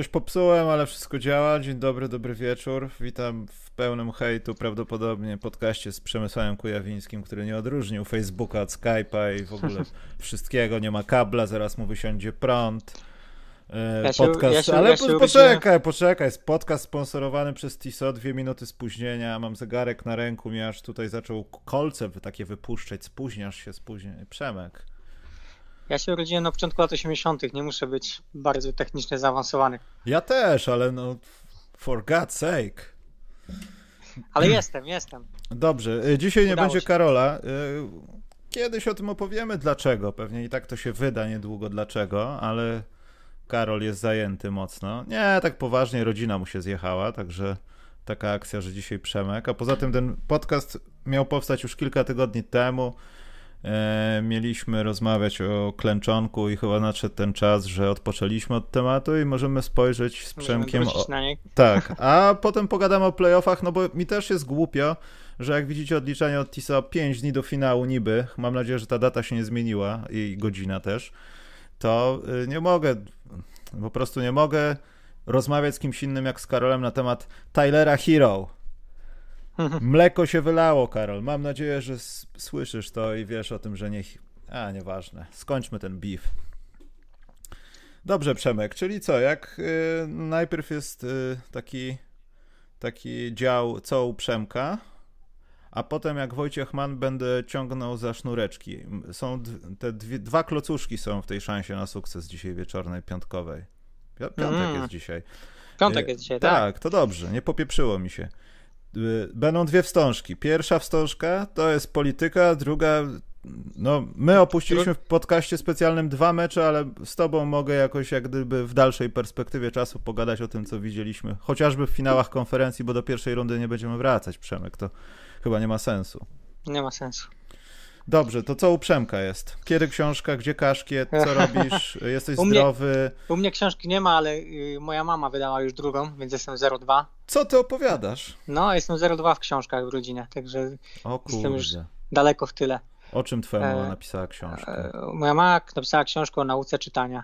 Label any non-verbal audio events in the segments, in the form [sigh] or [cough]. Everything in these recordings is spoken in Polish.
Coś popsułem, ale wszystko działa. Dzień dobry, dobry wieczór. Witam w pełnym hejtu prawdopodobnie podcaście z Przemysłem Kujawińskim, który nie odróżnił Facebooka od Skype'a i w ogóle [laughs] wszystkiego. Nie ma kabla, zaraz mu wysiądzie prąd. E, podcast, ale poczekaj, poczekaj. Jest podcast sponsorowany przez TISO, dwie minuty spóźnienia. Mam zegarek na ręku, mi aż tutaj zaczął kolce takie wypuszczać. Spóźniasz się, spóźniaj. Przemek. Ja się urodziłem na początku lat 80., nie muszę być bardzo technicznie zaawansowany. Ja też, ale no, for God's sake. Ale jestem, jestem. Dobrze, y, dzisiaj nie Udało będzie się. Karola. Y, Kiedyś o tym opowiemy, dlaczego. Pewnie i tak to się wyda niedługo, dlaczego, ale Karol jest zajęty mocno. Nie, tak poważnie, rodzina mu się zjechała, także taka akcja, że dzisiaj Przemek. A poza tym ten podcast miał powstać już kilka tygodni temu. E, mieliśmy rozmawiać o klęczonku i chyba nadszedł ten czas, że odpoczęliśmy od tematu i możemy spojrzeć z Przemkiem o, tak, [laughs] a potem pogadamy o playoffach, no bo mi też jest głupio, że jak widzicie odliczanie od TISA 5 dni do finału niby, mam nadzieję, że ta data się nie zmieniła i godzina też, to y, nie mogę, po prostu nie mogę rozmawiać z kimś innym jak z Karolem na temat Tylera Hero. Mleko się wylało, Karol. Mam nadzieję, że słyszysz to i wiesz o tym, że niech... A, nieważne. Skończmy ten beef. Dobrze, Przemek, czyli co, jak y, najpierw jest y, taki, taki dział co u Przemka, a potem jak Wojciech Mann będę ciągnął za sznureczki. Są te dwie, dwa klocuszki są w tej szansie na sukces dzisiaj wieczornej, piątkowej. Pi- Piątek Mm. jest dzisiaj. Piątek Y, jest dzisiaj, tak? Tak, to dobrze, nie popieprzyło mi się. Y, Będą dwie wstążki. Pierwsza wstążka to jest polityka, druga. No, my opuściliśmy w podcaście specjalnym dwa mecze, ale z tobą mogę jakoś jak gdyby w dalszej perspektywie czasu pogadać o tym, co widzieliśmy. Chociażby w finałach konferencji, bo do pierwszej rundy nie będziemy wracać, Przemek. To chyba nie ma sensu. Nie ma sensu. Dobrze, to co u Przemka jest? Kiedy książka, gdzie kaszkiet, co [laughs] robisz? Jesteś U mnie- zdrowy? U mnie książki nie ma, ale y, moja mama wydała już drugą, więc jestem 02. Co ty opowiadasz? No, jestem 02 w książkach w rodzinie, także O Jestem już- daleko w tyle. O czym twoja mama E, napisała książkę? E, Moja mama napisała książkę o nauce czytania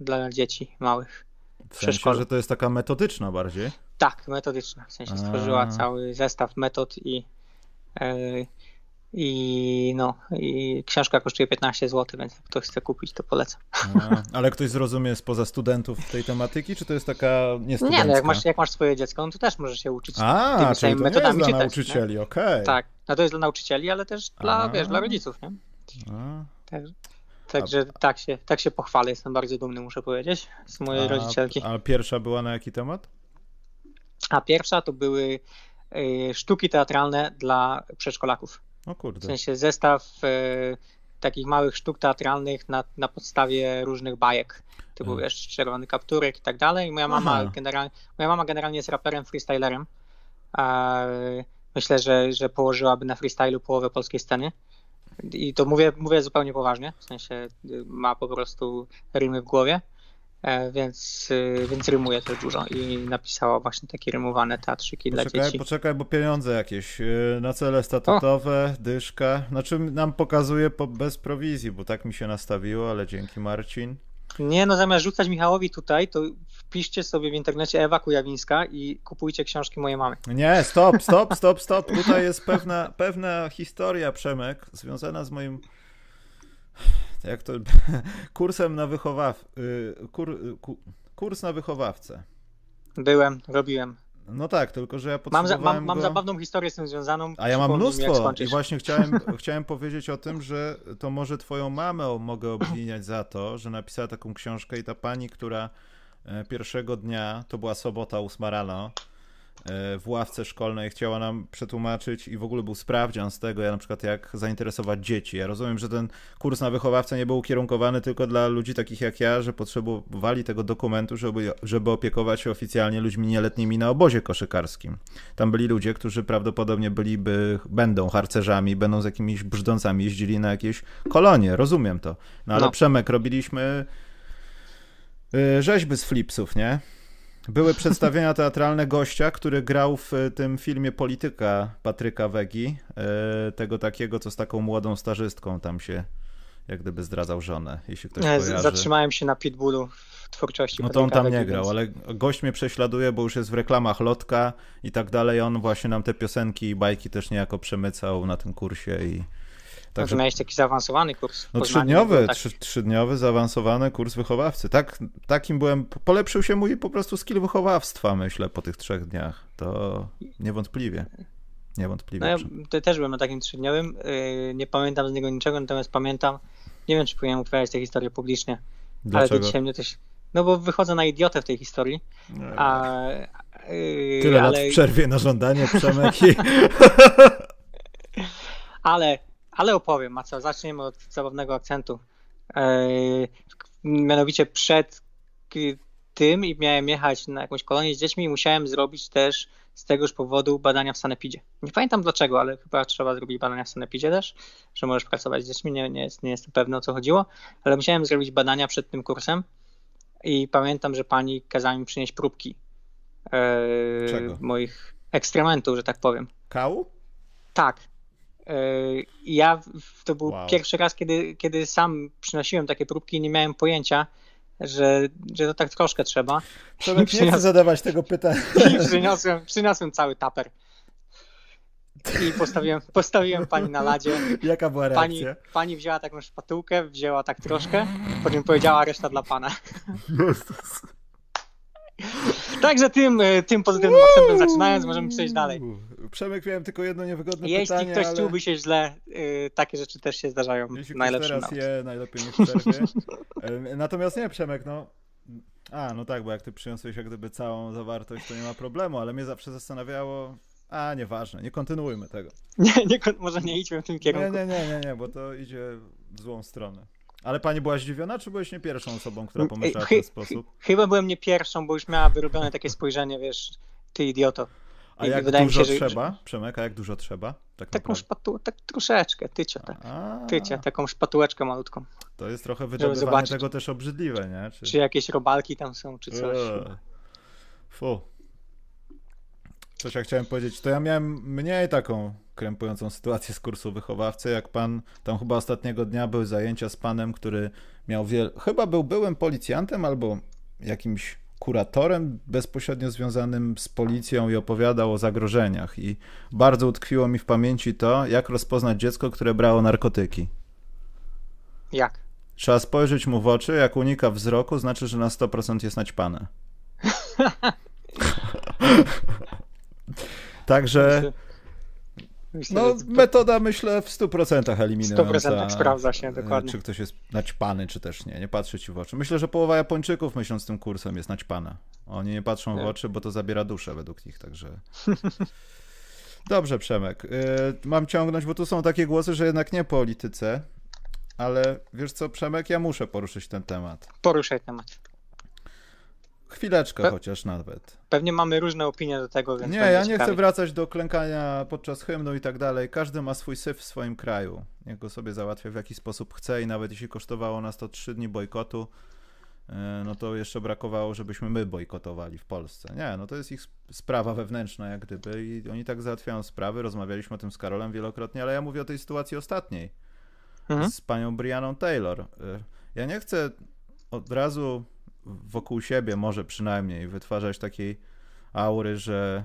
dla dzieci małych. W sensie, że to jest taka metodyczna bardziej. Tak, metodyczna. W sensie A. stworzyła cały zestaw metod i, e, i no, i książka kosztuje 15 zł, więc jak ktoś chce kupić, to polecam. A, ale ktoś zrozumie spoza studentów tej tematyki, czy to jest taka niestudencka? Nie, no jak masz, jak masz swoje dziecko, no to też możesz się uczyć A, tymi czyli samymi nie jest metodami dla czytać, nauczycieli, okej. Tak, no to jest dla nauczycieli, ale też dla, A. wiesz, dla rodziców, nie? A, Także, także tak, się, tak się pochwalę, jestem bardzo dumny, muszę powiedzieć, z mojej a, rodzicielki. a pierwsza była na jaki temat? A pierwsza to były y, sztuki teatralne dla przedszkolaków. O W kurde. sensie zestaw e, takich małych sztuk teatralnych na, na podstawie różnych bajek. Typu Mhm. wiesz, czerwony kapturek i tak dalej. Moja mama, Aha. generalnie, moja mama generalnie jest raperem, freestylerem. A, myślę, że, że położyłaby na freestylu połowę polskiej sceny. I to mówię, mówię zupełnie poważnie, w sensie y, ma po prostu rymy w głowie, e, więc, y, więc rymuje też dużo i napisała właśnie takie rymowane teatrzyki dla Poczekaj, dzieci. poczekaj, bo pieniądze jakieś yy, na cele statutowe, dyszka. Znaczy nam pokazuje po, bez prowizji, bo tak mi się nastawiło, ale dzięki Marcin. Nie, no zamiast rzucać Michałowi tutaj, to wpiszcie sobie w internecie Ewa Kujawińska i kupujcie książki mojej mamy. Nie, stop, stop, stop, stop. Tutaj jest pewna, pewna historia, Przemek, związana z moim. Jak to. [laughs] Kursem na wychowaw. y, Kur, ku, kurs na wychowawcę. Byłem, robiłem. No tak, tylko że ja Mam, za, potrzebowałem mam, mam go... zabawną historię z tym związaną. A ja mam mnóstwo i właśnie chciałem, [laughs] chciałem powiedzieć o tym, że to może twoją mamę mogę obwiniać za to, że napisała taką książkę i ta pani, która e, pierwszego dnia, to była sobota, ósma rano, w ławce szkolnej chciała nam przetłumaczyć i w ogóle był sprawdzian z tego, ja na przykład jak zainteresować dzieci. Ja rozumiem, że ten kurs na wychowawcę nie był ukierunkowany tylko dla ludzi takich jak ja, że potrzebowali tego dokumentu, żeby, żeby opiekować się oficjalnie ludźmi nieletnimi na obozie koszykarskim. Tam byli ludzie, którzy prawdopodobnie byliby, będą harcerzami, będą z jakimiś brzdącami jeździli na jakieś kolonie, rozumiem to. No ale No. Przemek, robiliśmy y, rzeźby z flipsów, nie? Były przedstawienia teatralne gościa, który grał w y, tym filmie Polityka Patryka Wegi, y, tego takiego, co z taką młodą stażystką tam się jak gdyby zdradzał żonę, jeśli ktoś kojarzy. Zatrzymałem się na Pitbullu w twórczości. No to on tam nie grał, ale gość mnie prześladuje, bo już jest w reklamach Lotka i tak dalej. On właśnie nam te piosenki i bajki też niejako przemycał na tym kursie i Także miałeś taki zaawansowany kurs. No trzydniowy, tak... trzy, trzydniowy zaawansowany kurs wychowawcy. Tak, takim byłem, polepszył się mój po prostu skill wychowawstwa, myślę, po tych trzech dniach. To niewątpliwie. Niewątpliwie. No ja też byłem na takim trzydniowym. Yy, nie pamiętam z niego niczego, natomiast pamiętam, nie wiem, czy powinienem opowiadać tę historię publicznie, Dlaczego? ale to dzisiaj mnie też... No bo wychodzę na idiotę w tej historii. A, yy, Tyle ale... lat w przerwie na żądanie, Przemek. I... [laughs] ale ale opowiem, a co, zaczniemy od zabawnego akcentu. Mianowicie przed tym i miałem jechać na jakąś kolonię z dziećmi i musiałem zrobić też z tegoż powodu badania w Sanepidzie. Nie pamiętam dlaczego, ale chyba trzeba zrobić badania w Sanepidzie też, że możesz pracować z dziećmi, nie, nie, jest, nie jestem pewny o co chodziło, ale musiałem zrobić badania przed tym kursem i pamiętam, że pani kazała mi przynieść próbki e, moich ekstrementów, że tak powiem. Kału? Tak, ja to był wow. pierwszy raz, kiedy, kiedy sam przynosiłem takie próbki i nie miałem pojęcia, że, że to tak troszkę trzeba. [laughs] Nie chcę zadawać tego pytania. I przyniosłem, przyniosłem cały taper. I postawiłem, postawiłem pani na ladzie. Jaka była reakcja? Pani, pani wzięła taką szpatułkę, wzięła tak troszkę, po czym powiedziała reszta dla pana. [laughs] Jezus. [laughs] Także tym, e, tym pozytywnym akcentem zaczynając, możemy przejść dalej. Przemek, miałem tylko jedno niewygodne Jeśli pytanie. Jeśli ktoś ale... czułby się źle, yy, takie rzeczy też się zdarzają. Jeśli ktoś teraz je, najlepiej nie przerwie. [laughs] Natomiast nie, Przemek, no... A, no tak, bo jak ty przyniosłeś jak gdyby całą zawartość, to nie ma problemu, ale mnie zawsze zastanawiało... A, nieważne, nie kontynuujmy tego. Nie, nie może nie idźmy w tym kierunku. Nie, nie, nie, nie, nie, bo to idzie w złą stronę. Ale pani była zdziwiona, czy byłeś nie pierwszą osobą, która pomyślała w ten sposób? Chyba byłem nie pierwszą, bo już miała wyrobione takie spojrzenie, wiesz, ty idioto. A I jak wydaje dużo się, trzeba? Że... Przemek, a jak dużo trzeba? Tak taką szpatułę, tak troszeczkę, tycie, tak. Tycie, taką szpatułeczkę malutką. To jest trochę wydobywanie tego też obrzydliwe, nie? Czy... czy jakieś robalki tam są, czy coś. Eee. Fu. Coś ja chciałem powiedzieć, to ja miałem mniej taką krępującą sytuację z kursu wychowawcy, jak pan, tam chyba ostatniego dnia były zajęcia z panem, który miał wiele, chyba był byłym policjantem albo jakimś kuratorem bezpośrednio związanym z policją i opowiadał o zagrożeniach. I bardzo utkwiło mi w pamięci to, jak rozpoznać dziecko, które brało narkotyki. Jak? Trzeba spojrzeć mu w oczy, jak unika wzroku, znaczy, że na 100% jest naćpane. Także Myślę, no, metoda myślę w 100% eliminująca. 100% sprawdza się, dokładnie. Czy ktoś jest naćpany, czy też nie. Nie patrzy ci w oczy. Myślę, że połowa Japończyków myśląc tym kursem jest naćpana. Oni nie patrzą nie. w oczy, bo to zabiera duszę według nich, także... [laughs] Dobrze, Przemek. Y, mam ciągnąć, bo tu są takie głosy, że jednak nie polityce, ale wiesz co, Przemek, ja muszę poruszyć ten temat. Poruszaj temat. Chwileczkę Pe chociaż nawet. Pewnie mamy różne opinie do tego, więc Nie, ja nie ciekawie. chcę wracać do klękania podczas hymnu i tak dalej. Każdy ma swój syf w swoim kraju. Niech go sobie załatwia w jaki sposób chce i nawet jeśli kosztowało nas to trzy dni bojkotu, e, no to jeszcze brakowało, żebyśmy my bojkotowali w Polsce. Nie, no to jest ich sprawa wewnętrzna jak gdyby i oni tak załatwiają sprawy. Rozmawialiśmy o tym z Karolem wielokrotnie, ale ja mówię o tej sytuacji ostatniej mhm. z panią Brianą Taylor. E, ja nie chcę od razu wokół siebie może przynajmniej wytwarzać takiej aury, że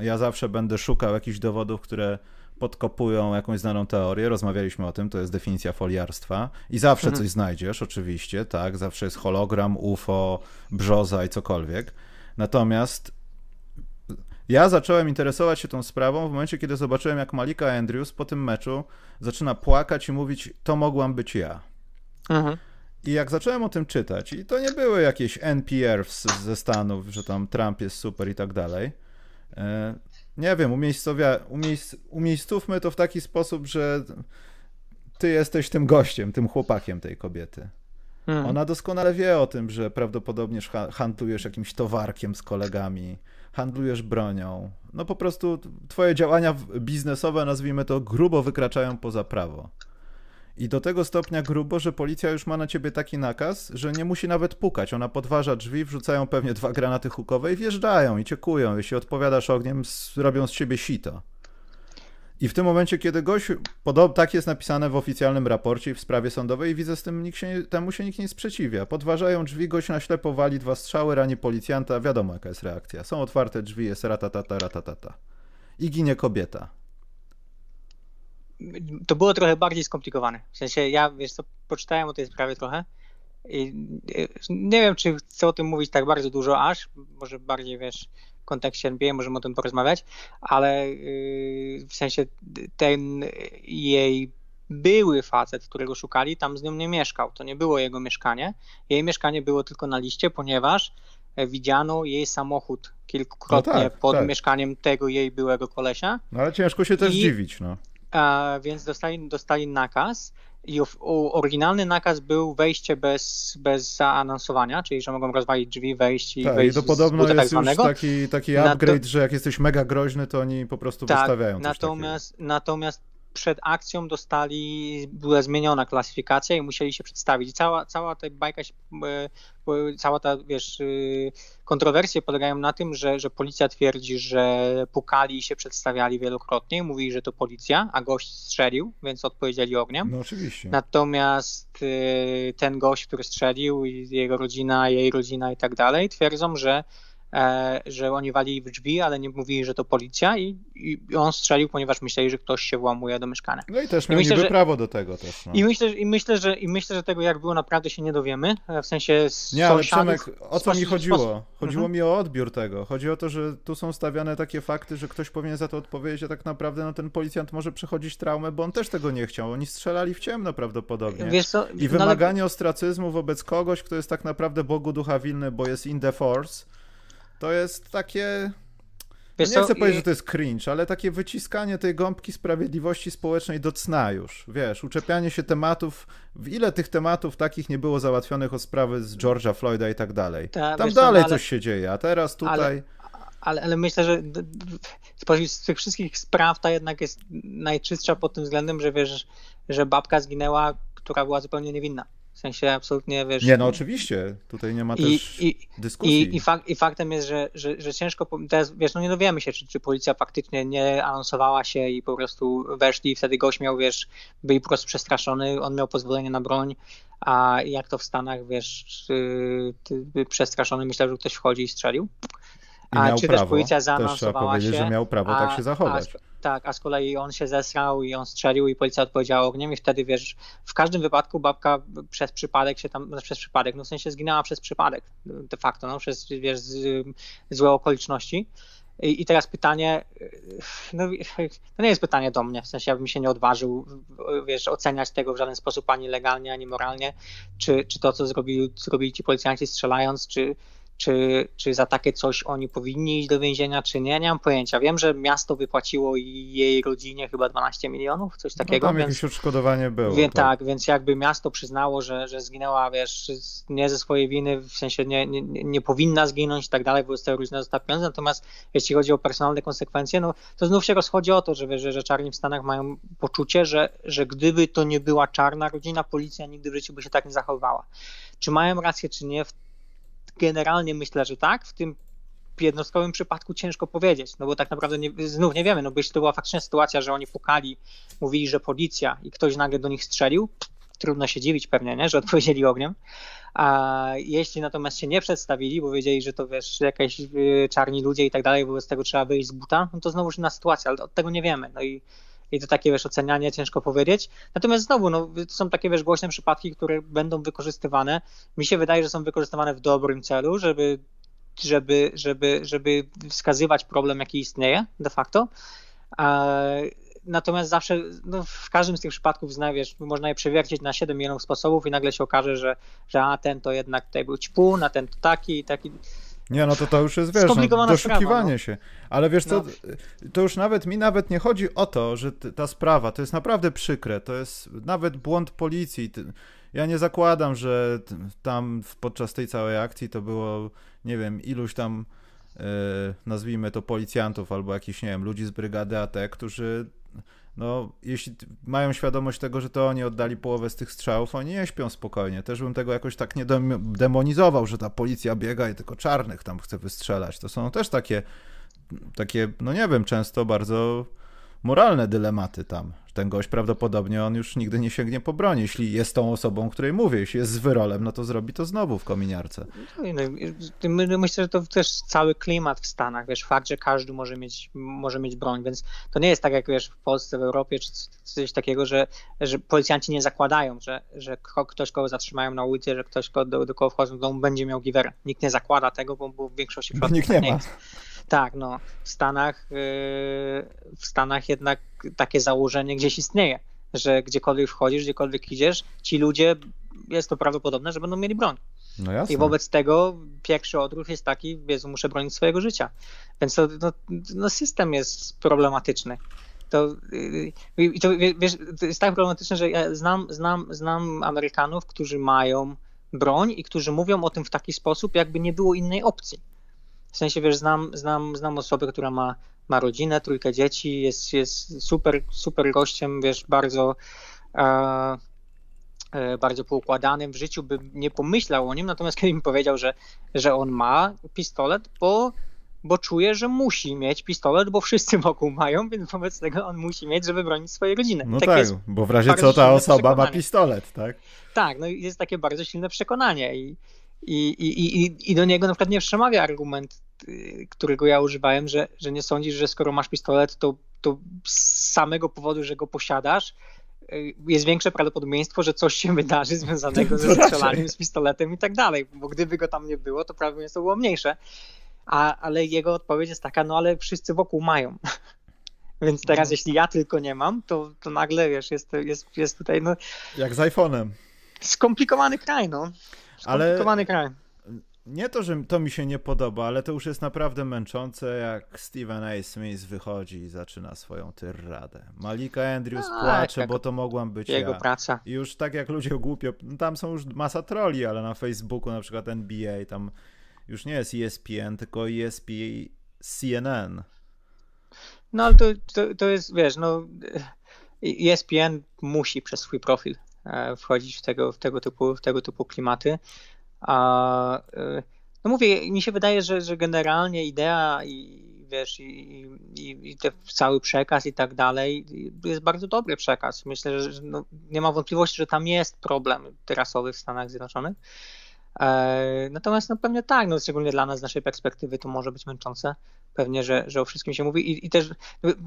ja zawsze będę szukał jakichś dowodów, które podkopują jakąś znaną teorię. Rozmawialiśmy o tym, to jest definicja foliarstwa. I zawsze mhm. coś znajdziesz, oczywiście, tak. Zawsze jest hologram, UFO, brzoza i cokolwiek. Natomiast ja zacząłem interesować się tą sprawą w momencie, kiedy zobaczyłem, jak Malika Andrews po tym meczu zaczyna płakać i mówić: To mogłam być ja. Mhm. I jak zacząłem o tym czytać, i to nie były jakieś NPR ze Stanów, że tam Trump jest super i tak dalej. E, nie wiem, umiejscowia, umiejs, umiejscówmy to w taki sposób, że ty jesteś tym gościem, tym chłopakiem tej kobiety. Hmm. Ona doskonale wie o tym, że prawdopodobnie handlujesz jakimś towarkiem z kolegami, handlujesz bronią. No po prostu twoje działania biznesowe, nazwijmy to, grubo wykraczają poza prawo. I do tego stopnia grubo, że policja już ma na ciebie taki nakaz, że nie musi nawet pukać. Ona podważa drzwi, wrzucają pewnie dwa granaty hukowe i wjeżdżają i ciekują. Jeśli odpowiadasz ogniem, robią z ciebie sito. I w tym momencie, kiedy gość, podob, tak jest napisane w oficjalnym raporcie i w sprawie sądowej, widzę, z tym nikt się, temu się nikt nie sprzeciwia. Podważają drzwi, gość na ślepo wali dwa strzały, rani policjanta, wiadomo jaka jest reakcja. Są otwarte drzwi, jest ratatata, ratatata. I ginie kobieta. To było trochę bardziej skomplikowane. W sensie, ja, wiesz co, poczytałem o tej sprawie trochę i nie wiem, czy chcę o tym mówić tak bardzo dużo aż, może bardziej, wiesz, w kontekście NBA możemy o tym porozmawiać, ale yy, w sensie ten jej były facet, którego szukali, tam z nią nie mieszkał. To nie było jego mieszkanie. Jej mieszkanie było tylko na liście, ponieważ widziano jej samochód kilkukrotnie no tak, pod tak. mieszkaniem tego jej byłego kolesia. No ale ciężko się też I, dziwić, no. A, więc dostali, dostali nakaz i oryginalny nakaz był wejście bez, bez zaanonsowania, czyli że mogą rozwalić drzwi, wejść i tak, wejść i to podobno jest tak już taki, taki upgrade, że jak jesteś mega groźny, to oni po prostu tak, wystawiają coś natomiast, natomiast przed akcją dostali, była zmieniona klasyfikacja i musieli się przedstawić. Cała, cała ta bajka, e, cała ta, wiesz, y, kontrowersje polegają na tym, że, że policja twierdzi, że pukali i się przedstawiali wielokrotnie, mówili, że to policja, a gość strzelił, więc odpowiedzieli ogniem. No oczywiście. Natomiast y, ten gość, który strzelił, jego rodzina, jej rodzina i tak dalej, twierdzą, że E, że oni walili w drzwi, ale nie mówili, że to policja i, i on strzelił, ponieważ myśleli, że ktoś się włamuje do mieszkania. No i też miał myślę, że, prawo do tego też. No. I, myślę, i, myślę, że, I myślę, że tego jak było naprawdę się nie dowiemy, e, w sensie Nie, ale Przemek, o co mi chodziło? Chodziło mhm. mi o odbiór tego. Chodzi o to, że tu są stawiane takie fakty, że ktoś powinien za to odpowiedzieć, a tak naprawdę no, ten policjant może przechodzić traumę, bo on też tego nie chciał. Oni strzelali w ciemno prawdopodobnie. Co, I wymaganie no, ale... ostracyzmu wobec kogoś, kto jest tak naprawdę Bogu ducha winny, bo jest in the force, to jest takie. No nie chcę powiedzieć, że to jest cringe, ale takie wyciskanie tej gąbki sprawiedliwości społecznej do cna już. Wiesz, uczepianie się tematów. W ile tych tematów takich nie było załatwionych o sprawy z George'a Floyda i tak dalej. Ta, Tam dalej co, no, ale... coś się dzieje, a teraz tutaj. Ale, ale, ale myślę, że z tych wszystkich spraw ta jednak jest najczystsza pod tym względem, że wiesz, że babka zginęła, która była zupełnie niewinna. Sensie absolutnie, wiesz... Nie, no oczywiście, tutaj nie ma też i, dyskusji. I, i, I, faktem jest, że, że, że ciężko, teraz, wiesz, no nie dowiemy się, czy, czy policja faktycznie nie anonsowała się i po prostu weszli i wtedy gość miał, wiesz, był po prostu przestraszony, on miał pozwolenie na broń, a jak to w Stanach, wiesz, przestraszony myślał, że ktoś wchodzi i strzelił. I a czy prawo, też policja zaanonsowała też się, że miał prawo tak a, tak się zachować. A, tak, a z kolei on się zesrał i on strzelił i policja odpowiedziała ogniem i wtedy wiesz, w każdym wypadku babka przez przypadek się tam, no, przez przypadek, no w sensie zginęła przez przypadek de facto, no przez wiesz, z, złe okoliczności. I, I, teraz pytanie, no to nie jest pytanie do mnie, w sensie ja bym się nie odważył, wiesz, oceniać tego w żaden sposób ani legalnie, ani moralnie, czy, czy to, co zrobili, zrobili ci policjanci strzelając, czy, czy, czy za takie coś oni powinni iść do więzienia, czy nie, nie mam pojęcia. Wiem, że miasto wypłaciło jej rodzinie chyba 12 milionów, coś no takiego. No tam więc, jakieś odszkodowanie było. Więc, tak. tak, więc jakby miasto przyznało, że, że zginęła, wiesz, nie ze swojej winy, w sensie nie, nie, nie powinna zginąć i tak dalej, bo te różne zostały pieniądze, natomiast jeśli chodzi o personalne konsekwencje, no to znów się rozchodzi o to, że, wiesz, że czarni w Stanach mają poczucie, że, że gdyby to nie była czarna rodzina, policja nigdy w życiu by się tak nie zachowała. Czy mają rację, czy nie, Generalnie myślę, że tak. W tym jednostkowym przypadku ciężko powiedzieć, no bo tak naprawdę nie, znów nie wiemy, no bo jeśli to była faktyczna sytuacja, że oni pukali, mówili, że policja i ktoś nagle do nich strzelił, trudno się dziwić pewnie, nie, że odpowiedzieli ogniem. A jeśli natomiast się nie przedstawili, bo wiedzieli, że to wiesz, jakieś y, czarni ludzie i tak dalej, wobec tego trzeba wyjść z buta, no to znowu inna sytuacja, ale od tego nie wiemy. No i i to takie, wiesz, ocenianie ciężko powiedzieć. Natomiast znowu, no, to są takie, wiesz, głośne przypadki, które będą wykorzystywane. Mi się wydaje, że są wykorzystywane w dobrym celu, żeby żeby, żeby, żeby wskazywać problem, jaki istnieje de facto. Natomiast zawsze, no, w każdym z tych przypadków, wiesz, można je przewiercić na 7 milionów sposobów i nagle się okaże, że, że a ten to jednak tutaj był ćpun, a ten to taki i taki. Nie, no to to już jest, wiesz, no, doszukiwanie sprawa, no. się. Ale wiesz co, no. to już nawet, mi nawet nie chodzi o to, że ta sprawa, to jest naprawdę przykre, to jest nawet błąd policji. Ja nie zakładam, że tam podczas tej całej akcji to było, nie wiem, iluś tam, yy, nazwijmy to policjantów albo jakichś, nie wiem, ludzi z brygady AT, którzy no, jeśli mają świadomość tego, że to oni oddali połowę z tych strzałów, oni nie śpią spokojnie. Też bym tego jakoś tak nie demonizował, że ta policja biega i tylko czarnych tam chce wystrzelać. To są też takie, takie, no nie wiem, często bardzo moralne dylematy tam. Ten gość prawdopodobnie on już nigdy nie sięgnie po broń, jeśli jest tą osobą, o której mówię. Jeśli jest z wyrolem, no to zrobi to znowu w kominiarce. No, myślę, że to też cały klimat w Stanach, wiesz, fakt, że każdy może mieć, może mieć broń, więc to nie jest tak jak wiesz w Polsce, w Europie, czy coś takiego, że, że policjanci nie zakładają, że, że ktoś, kogo zatrzymają na ulicy, że ktoś, do, do kogo wchodzą do domu, będzie miał giwerę. Nikt nie zakłada tego, bo, bo w większości przypadków nikt nie, nie ma. Jest. Tak, no w Stanach, yy, w Stanach jednak takie założenie gdzieś istnieje, że gdziekolwiek wchodzisz, gdziekolwiek idziesz, ci ludzie, jest to prawdopodobne, że będą mieli broń. No. I wobec tego pierwszy odruch jest taki, Jezu, muszę bronić swojego życia. Więc to, no, no system jest problematyczny. To, yy, to, wiesz, to jest tak problematyczne, że ja znam, znam, znam Amerykanów, którzy mają broń i którzy mówią o tym w taki sposób, jakby nie było innej opcji. W sensie, wiesz, znam, znam, znam osobę, która ma, ma rodzinę, trójkę dzieci, jest, jest super, super gościem, wiesz, bardzo e, e, bardzo poukładanym w życiu, bym nie pomyślał o nim, natomiast [laughs] kiedy mi powiedział, że, że on ma pistolet, bo, bo czuje, że musi mieć pistolet, bo wszyscy wokół mają, więc wobec tego on musi mieć, żeby bronić swojej rodziny. No tak, tak bo w razie co ta osoba ma pistolet, tak? Tak, no jest takie bardzo silne przekonanie i, i, i, i, do niego na przykład nie przemawia argument, którego ja używałem, że, że nie sądzisz, że skoro masz pistolet, to, to z samego powodu, że go posiadasz, y, jest większe prawdopodobieństwo, że coś się wydarzy związanego ze [laughs] strzelaniem z pistoletem i tak dalej, bo gdyby go tam nie było, to prawdopodobieństwo było mniejsze. A, ale jego odpowiedź jest taka, no ale wszyscy wokół mają. [laughs] Więc teraz, no. jeśli ja tylko nie mam, to, to nagle wiesz, jest, jest, jest tutaj. No, Jak z iPhone'em. Skomplikowany kraj, no. Skomplikowany ale... kraj. Nie to, że to mi się nie podoba, ale to już jest naprawdę męczące, jak Steven A. Smith wychodzi i zaczyna swoją tyrradę. Malika Andrews A, płacze, tak, bo to mogłam być jego ja. praca. I już tak jak ludzie głupio, no tam są już masa troli, ale na Facebooku na przykład NBA, tam już nie jest ESPN, tylko ESP CNN. No ale to, to, to jest, wiesz, no ESPN musi przez swój profil E, wchodzić w tego, w tego, typu, w tego typu klimaty. A, e, no mówię, mi się wydaje, że, że generalnie idea i wiesz, i, i, i cały przekaz i tak dalej jest bardzo dobry przekaz. Myślę, że no, nie ma wątpliwości, że tam jest problem rasowy w Stanach Zjednoczonych. E, natomiast no pewnie tak, no szczególnie dla nas z naszej perspektywy to może być męczące. Pewnie, że, że o wszystkim się mówi i, i też,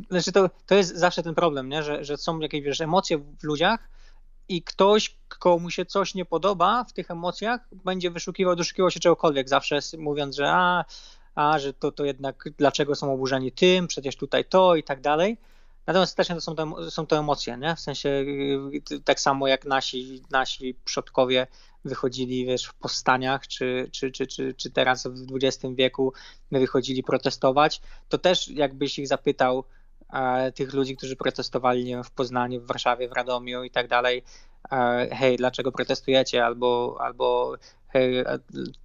znaczy to, to jest zawsze ten problem, nie? Że, że są jakieś wiesz, emocje w ludziach, i ktoś, komu się coś nie podoba w tych emocjach, będzie wyszukiwał, doszukiwał się czegokolwiek, zawsze mówiąc, że a, a że to, to jednak dlaczego są oburzeni tym, przecież tutaj to i tak dalej. Natomiast też to są, to są to emocje, nie? w sensie y, tak samo jak nasi, nasi przodkowie wychodzili wiesz, w powstaniach, czy, czy, czy, czy, czy teraz w XX wieku wychodzili protestować, to też jakbyś ich zapytał, tych ludzi, którzy protestowali nie wiem, w Poznaniu, w Warszawie, w Radomiu i tak dalej, hej, dlaczego protestujecie, albo, albo hej,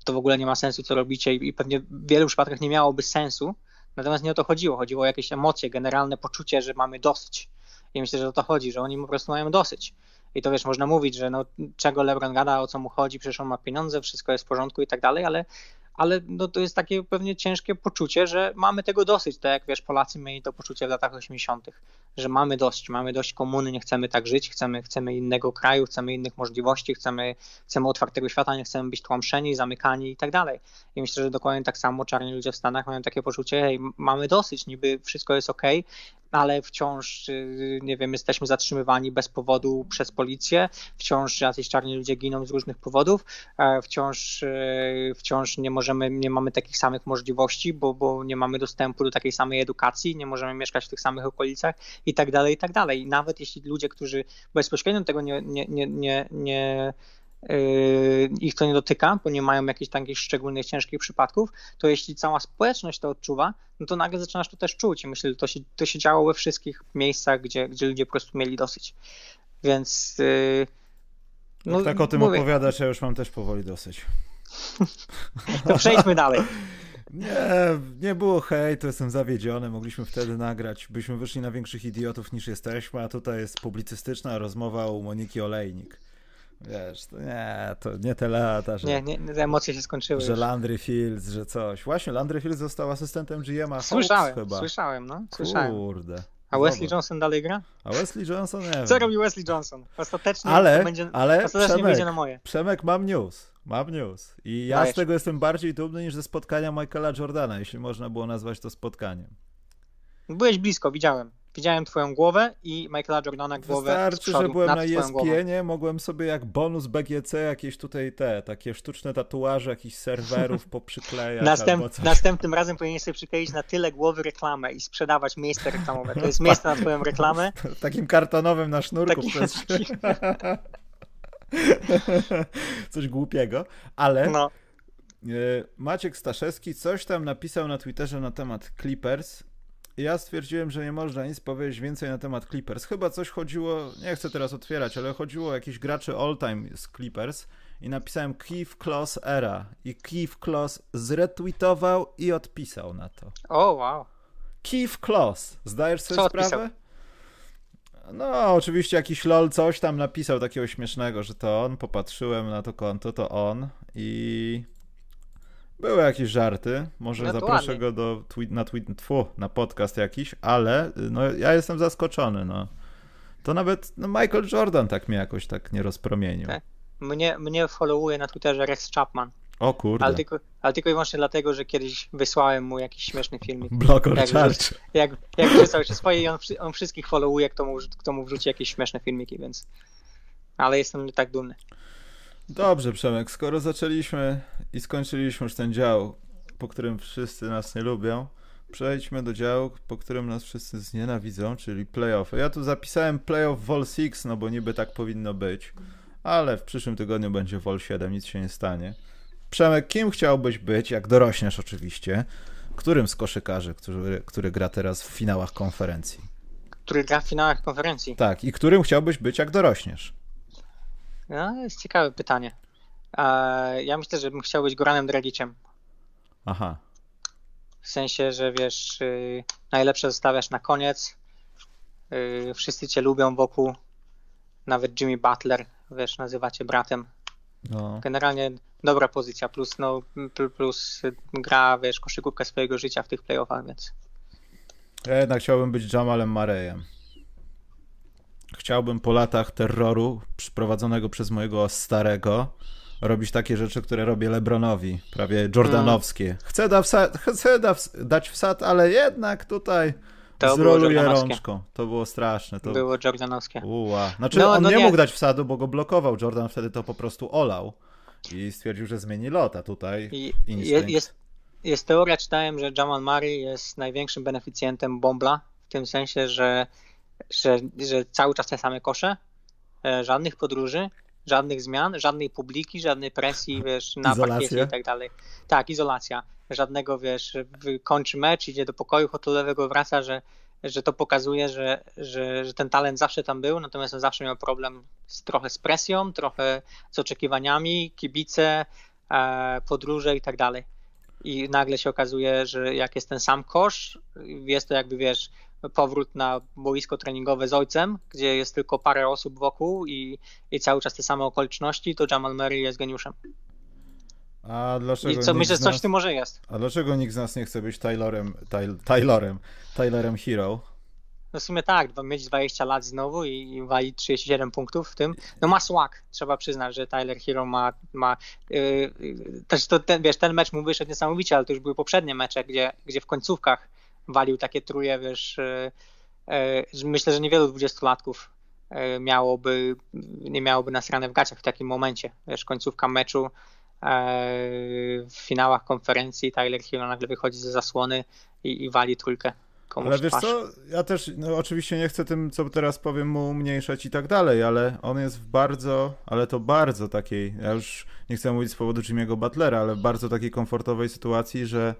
to w ogóle nie ma sensu, co robicie i pewnie w wielu przypadkach nie miałoby sensu, natomiast nie o to chodziło, chodziło o jakieś emocje, generalne poczucie, że mamy dosyć. I myślę, że o to chodzi, że oni po prostu mają dosyć. I to wiesz, można mówić, że no, czego LeBron gada, o co mu chodzi, przecież on ma pieniądze, wszystko jest w porządku i tak dalej, ale ale no to jest takie pewnie ciężkie poczucie, że mamy tego dosyć, tak jak wiesz, Polacy mieli to poczucie w latach 80., że mamy dość, mamy dość komuny, nie chcemy tak żyć, chcemy, chcemy innego kraju, chcemy innych możliwości, chcemy, chcemy otwartego świata, nie chcemy być tłamszeni, zamykani i tak dalej. I myślę, że dokładnie tak samo czarni ludzie w Stanach mają takie poczucie, hej, mamy dosyć, niby wszystko jest ok, ale wciąż, y, nie wiem, jesteśmy zatrzymywani bez powodu przez policję, wciąż jacyś czarni ludzie giną z różnych powodów, e, wciąż, y, wciąż nie możemy, nie mamy takich samych możliwości, bo, bo nie mamy dostępu do takiej samej edukacji, nie możemy mieszkać w tych samych okolicach i tak dalej, i tak dalej. Nawet jeśli ludzie, którzy bezpośrednio tego nie, nie, nie, nie, nie ich to nie dotyka, bo nie mają jakichś takich szczególnych ciężkich przypadków, to jeśli cała społeczność to odczuwa, no to nagle zaczynasz to też czuć. I myślę, że to się, to się działo we wszystkich miejscach, gdzie, gdzie ludzie po prostu mieli dosyć. Więc. Yy, no, Jak tak o tym mówię. opowiadasz, ja już mam też powoli dosyć. [laughs] to przejdźmy dalej. Nie, nie było hej, to jestem zawiedziony, mogliśmy wtedy nagrać, byśmy wyszli na większych idiotów niż jesteśmy, a tutaj jest publicystyczna rozmowa u Moniki Olejnik. Wiesz, to nie, to nie te lata, że... Nie, nie, te emocje się skończyły Że już. Landry Fields, że coś. Właśnie, Landry Fields został asystentem GM'a Słyszałem, chyba. słyszałem, no, słyszałem. Kurde. A Wesley Johnson dalej gra? A Wesley Johnson nie wiem. Co robi Wesley Johnson? Ostatecznie ale, będzie, ale ostatecznie Przemek, wyjdzie na moje. Przemek, mam news. Mam news. I ja Dajesz. z tego jestem bardziej dumny niż ze spotkania Michaela Jordana, jeśli można było nazwać to spotkaniem. Byłeś blisko, widziałem. Widziałem twoją głowę i Michaela Jordana głowę Wystarczy, przodu, że byłem na. ESPN-ie, mogłem sobie jak bonus BGC jakieś tutaj te, takie sztuczne tatuaże jakichś serwerów poprzyklejać Następ, następnym razem powinieneś sobie przykleić na tyle głowy reklamę i sprzedawać miejsce reklamowe. To jest [laughs] miejsce na twoją reklamę. Takim kartonowym na sznurku Taki- przez [laughs] [laughs] Coś głupiego, ale No, e, Maciek Staszewski coś tam napisał na Twitterze na temat Clippers. Ja stwierdziłem, że nie można nic powiedzieć więcej na temat Clippers. Chyba coś chodziło, nie chcę teraz otwierać, ale chodziło o jakichś graczy all-time z Clippers i napisałem Keith Kloss era i Keith Kloss zretweetował i odpisał na to. o wow. Keith Kloss, zdajesz sobie Co sprawę? odpisał? No, oczywiście jakiś lol coś tam napisał takiego śmiesznego, że to on, popatrzyłem na to konto, to on i były jakieś żarty, może No zaproszę go do tweet, na, tweet, tfu, na podcast jakiś, ale no, ja jestem zaskoczony, no. To nawet no, Michael Jordan tak mnie jakoś tak nie rozpromienił. Tak. Mnie, mnie followuje na Twitterze Rex Chapman, O kurde, ale tylko, ale tylko i wyłącznie dlatego, że kiedyś wysłałem mu jakiś śmieszny filmik. [laughs] Blocker jak Charge. Jak, jak wrzucał się swoje i on, on wszystkich followuje, kto mu, kto mu wrzuci jakieś śmieszne filmiki, więc... Ale jestem nie tak dumny. Dobrze, Przemek, skoro zaczęliśmy i skończyliśmy już ten dział, po którym wszyscy nas nie lubią, przejdźmy do działu, po którym nas wszyscy znienawidzą, czyli playoffy. Ja tu zapisałem playoff Vol 6, no bo niby tak powinno być, ale w przyszłym tygodniu będzie Vol 7, nic się nie stanie. Przemek, kim chciałbyś być, jak dorośniesz oczywiście? Którym z koszykarzy, który, który gra teraz w finałach konferencji? Który gra w finałach konferencji? Tak, i którym chciałbyś być, jak dorośniesz? No, jest ciekawe pytanie. Ja myślę, że bym chciał być Goranem Dragiciem. Aha, W sensie, że wiesz, y, najlepsze zostawiasz na koniec. Y, wszyscy cię lubią wokół. Nawet Jimmy Butler, wiesz, nazywacie bratem. no. Generalnie dobra pozycja, plus, no, pl- plus gra, wiesz, koszykówkę swojego życia w tych playoffach, więc Ja jednak chciałbym być Jamalem Marejem. Chciałbym po latach terroru przyprowadzonego przez mojego starego robić takie rzeczy, które robię Lebronowi, prawie jordanowskie. Chcę, da wsa- chcę da ws- dać wsad, ale jednak tutaj To jordanowskie. rączką. To było straszne. To... było Jordanowskie. Uła. Znaczy No, on no nie, nie. mógł dać wsadu, bo go blokował. Jordan wtedy to po prostu olał i stwierdził, że zmieni lot, a tutaj I instynkt. jest, jest teoria, czytałem, że Jamal Murray jest największym beneficjentem Bombla, w tym sensie, że, że, że cały czas te same kosze, e, żadnych podróży, żadnych zmian, żadnej publiki, żadnej presji, wiesz, na Izolacja. i tak dalej. Tak, izolacja. Żadnego, wiesz, kończy mecz, idzie do pokoju hotelowego, wraca, że, że to pokazuje, że, że, że ten talent zawsze tam był, natomiast on zawsze miał problem z, trochę z presją, trochę z oczekiwaniami, kibice, e, podróże i tak dalej. I nagle się okazuje, że jak jest ten sam kosz, jest to jakby wiesz, powrót na boisko treningowe z ojcem, gdzie jest tylko parę osób wokół i, i cały czas te same okoliczności, to Jamal Murray jest geniuszem. A dlaczego I co myślę, że coś w tym może jest. A dlaczego nikt z nas nie chce być Taylorem, Tyl- Taylorem, Taylorem Hero? No w sumie tak, mieć 20 lat znowu i, i walić 37 punktów w tym. No ma swag, trzeba przyznać, że Tyler Hero ma, ma yy, też to ten, wiesz, ten mecz mu wyszedł niesamowicie, ale to już były poprzednie mecze, gdzie, gdzie w końcówkach walił takie truje, wiesz, yy, że myślę, że niewielu dwudziestolatków yy, miałoby, nie miałoby nasrane w gaciach w takim momencie, wiesz, końcówka meczu w finałach konferencji Tyler Hero nagle wychodzi ze zasłony i, i wali trójkę komuś Ale wiesz twarz. co, ja też, no oczywiście nie chcę tym, co teraz powiem, mu umniejszać i tak dalej, ale on jest w bardzo, ale to bardzo takiej, ja już nie chcę mówić z powodu Jimmy'ego Butlera, ale w bardzo takiej komfortowej sytuacji, że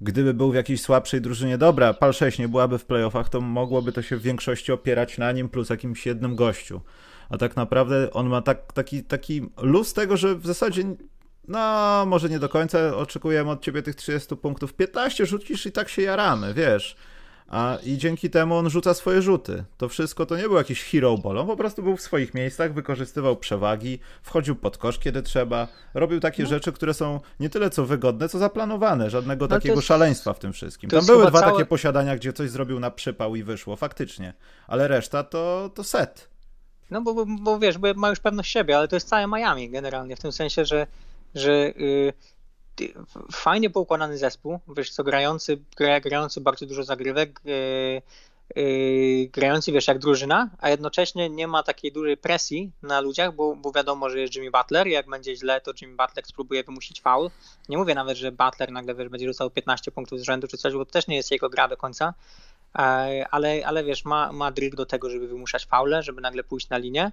gdyby był w jakiejś słabszej drużynie, dobra, PAL 6 nie byłaby w playoffach, to mogłoby to się w większości opierać na nim plus jakimś jednym gościu. A tak naprawdę on ma tak, taki, taki luz tego, że w zasadzie no, może nie do końca oczekujemy od ciebie tych 30 punktów. 15 rzucisz i tak się jaramy, wiesz. A i dzięki temu on rzuca swoje rzuty. To wszystko to nie był jakiś hero ball. On po prostu był w swoich miejscach, wykorzystywał przewagi, wchodził pod kosz, kiedy trzeba. Robił takie no. rzeczy, które są nie tyle co wygodne, co zaplanowane. Żadnego no takiego jest, szaleństwa w tym wszystkim. Tam były dwa całe... takie posiadania, gdzie coś zrobił na przypał i wyszło, faktycznie. Ale reszta to, to set. No bo, bo, bo wiesz, bo ma już pewność siebie, ale to jest całe Miami generalnie, w tym sensie, że, że yy, fajnie poukładany zespół, wiesz co, grający, gra, grający bardzo dużo zagrywek, yy, yy, grający, wiesz, jak drużyna, a jednocześnie nie ma takiej dużej presji na ludziach, bo, bo wiadomo, że jest Jimmy Butler i jak będzie źle, to Jimmy Butler spróbuje wymusić faul. Nie mówię nawet, że Butler nagle, wiesz, będzie rzucał 15 punktów z rzędu czy coś, bo to też nie jest jego gra do końca, e, ale, ale wiesz, ma, ma dryg do tego, żeby wymuszać faule, żeby nagle pójść na linię,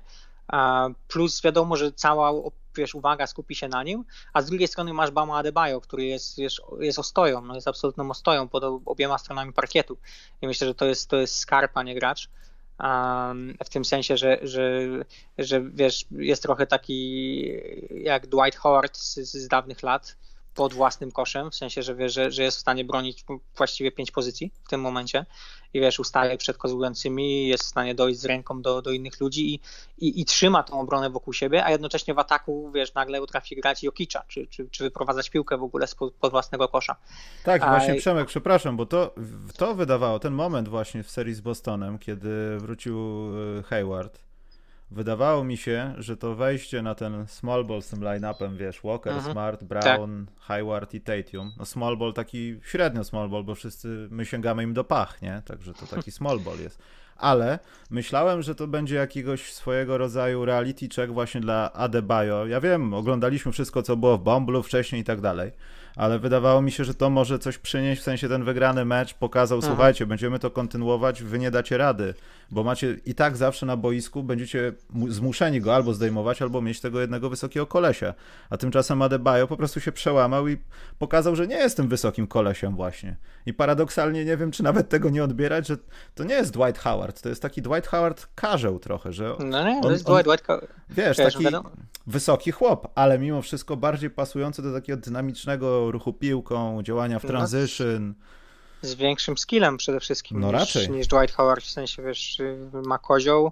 plus wiadomo, że cała wiesz, uwaga skupi się na nim, a z drugiej strony masz Bama Adebayo, który jest, jest, jest ostoją, no jest absolutną ostoją pod obiema stronami parkietu i myślę, że to jest, to jest skarb, a nie gracz. W tym sensie, że, że, że wiesz, jest trochę taki jak Dwight Howard z, z dawnych lat, pod własnym koszem, w sensie, że, wie, że, że jest w stanie bronić właściwie pięć pozycji w tym momencie i wiesz, ustaje przed kozłującymi, jest w stanie dojść z ręką do, do innych ludzi i, i, i, trzyma tą obronę wokół siebie, a jednocześnie w ataku, wiesz, nagle potrafi grać Jokicza, czy, czy, czy wyprowadzać piłkę w ogóle spod, pod własnego kosza. Tak, a... właśnie Przemek, przepraszam, bo to, to wydawało, ten moment właśnie w serii z Bostonem, kiedy wrócił e, Hayward, wydawało mi się, że to wejście na ten small ball z tym line-upem, wiesz, Walker, mhm. Smart, Brown, tak. Hayward i Tatum. No small ball taki średnio small ball, bo wszyscy my sięgamy im do pach, nie? Także to taki [laughs] small ball jest. Ale myślałem, że to będzie jakiegoś swojego rodzaju reality check właśnie dla Adebayo. Ja wiem, oglądaliśmy wszystko, co było w Bomblu wcześniej i tak dalej ale wydawało mi się, że to może coś przynieść, w sensie ten wygrany mecz pokazał, Aha. słuchajcie, będziemy to kontynuować, wy nie dacie rady, bo macie i tak zawsze na boisku, będziecie zmuszeni go albo zdejmować, albo mieć tego jednego wysokiego kolesia, a tymczasem Adebayo po prostu się przełamał i pokazał, że nie jest tym wysokim kolesiem właśnie. I paradoksalnie nie wiem, czy nawet tego nie odbierać, że to nie jest Dwight Howard, to jest taki Dwight Howard karzeł trochę, że No nie, to jest Dwight, Dwight Howard. Wiesz, taki wysoki chłop, ale mimo wszystko bardziej pasujący do takiego dynamicznego ruchu piłką, działania w no, transition. Z większym skillem przede wszystkim no, niż, raczej. niż Dwight Howard, w sensie wiesz, ma kozioł.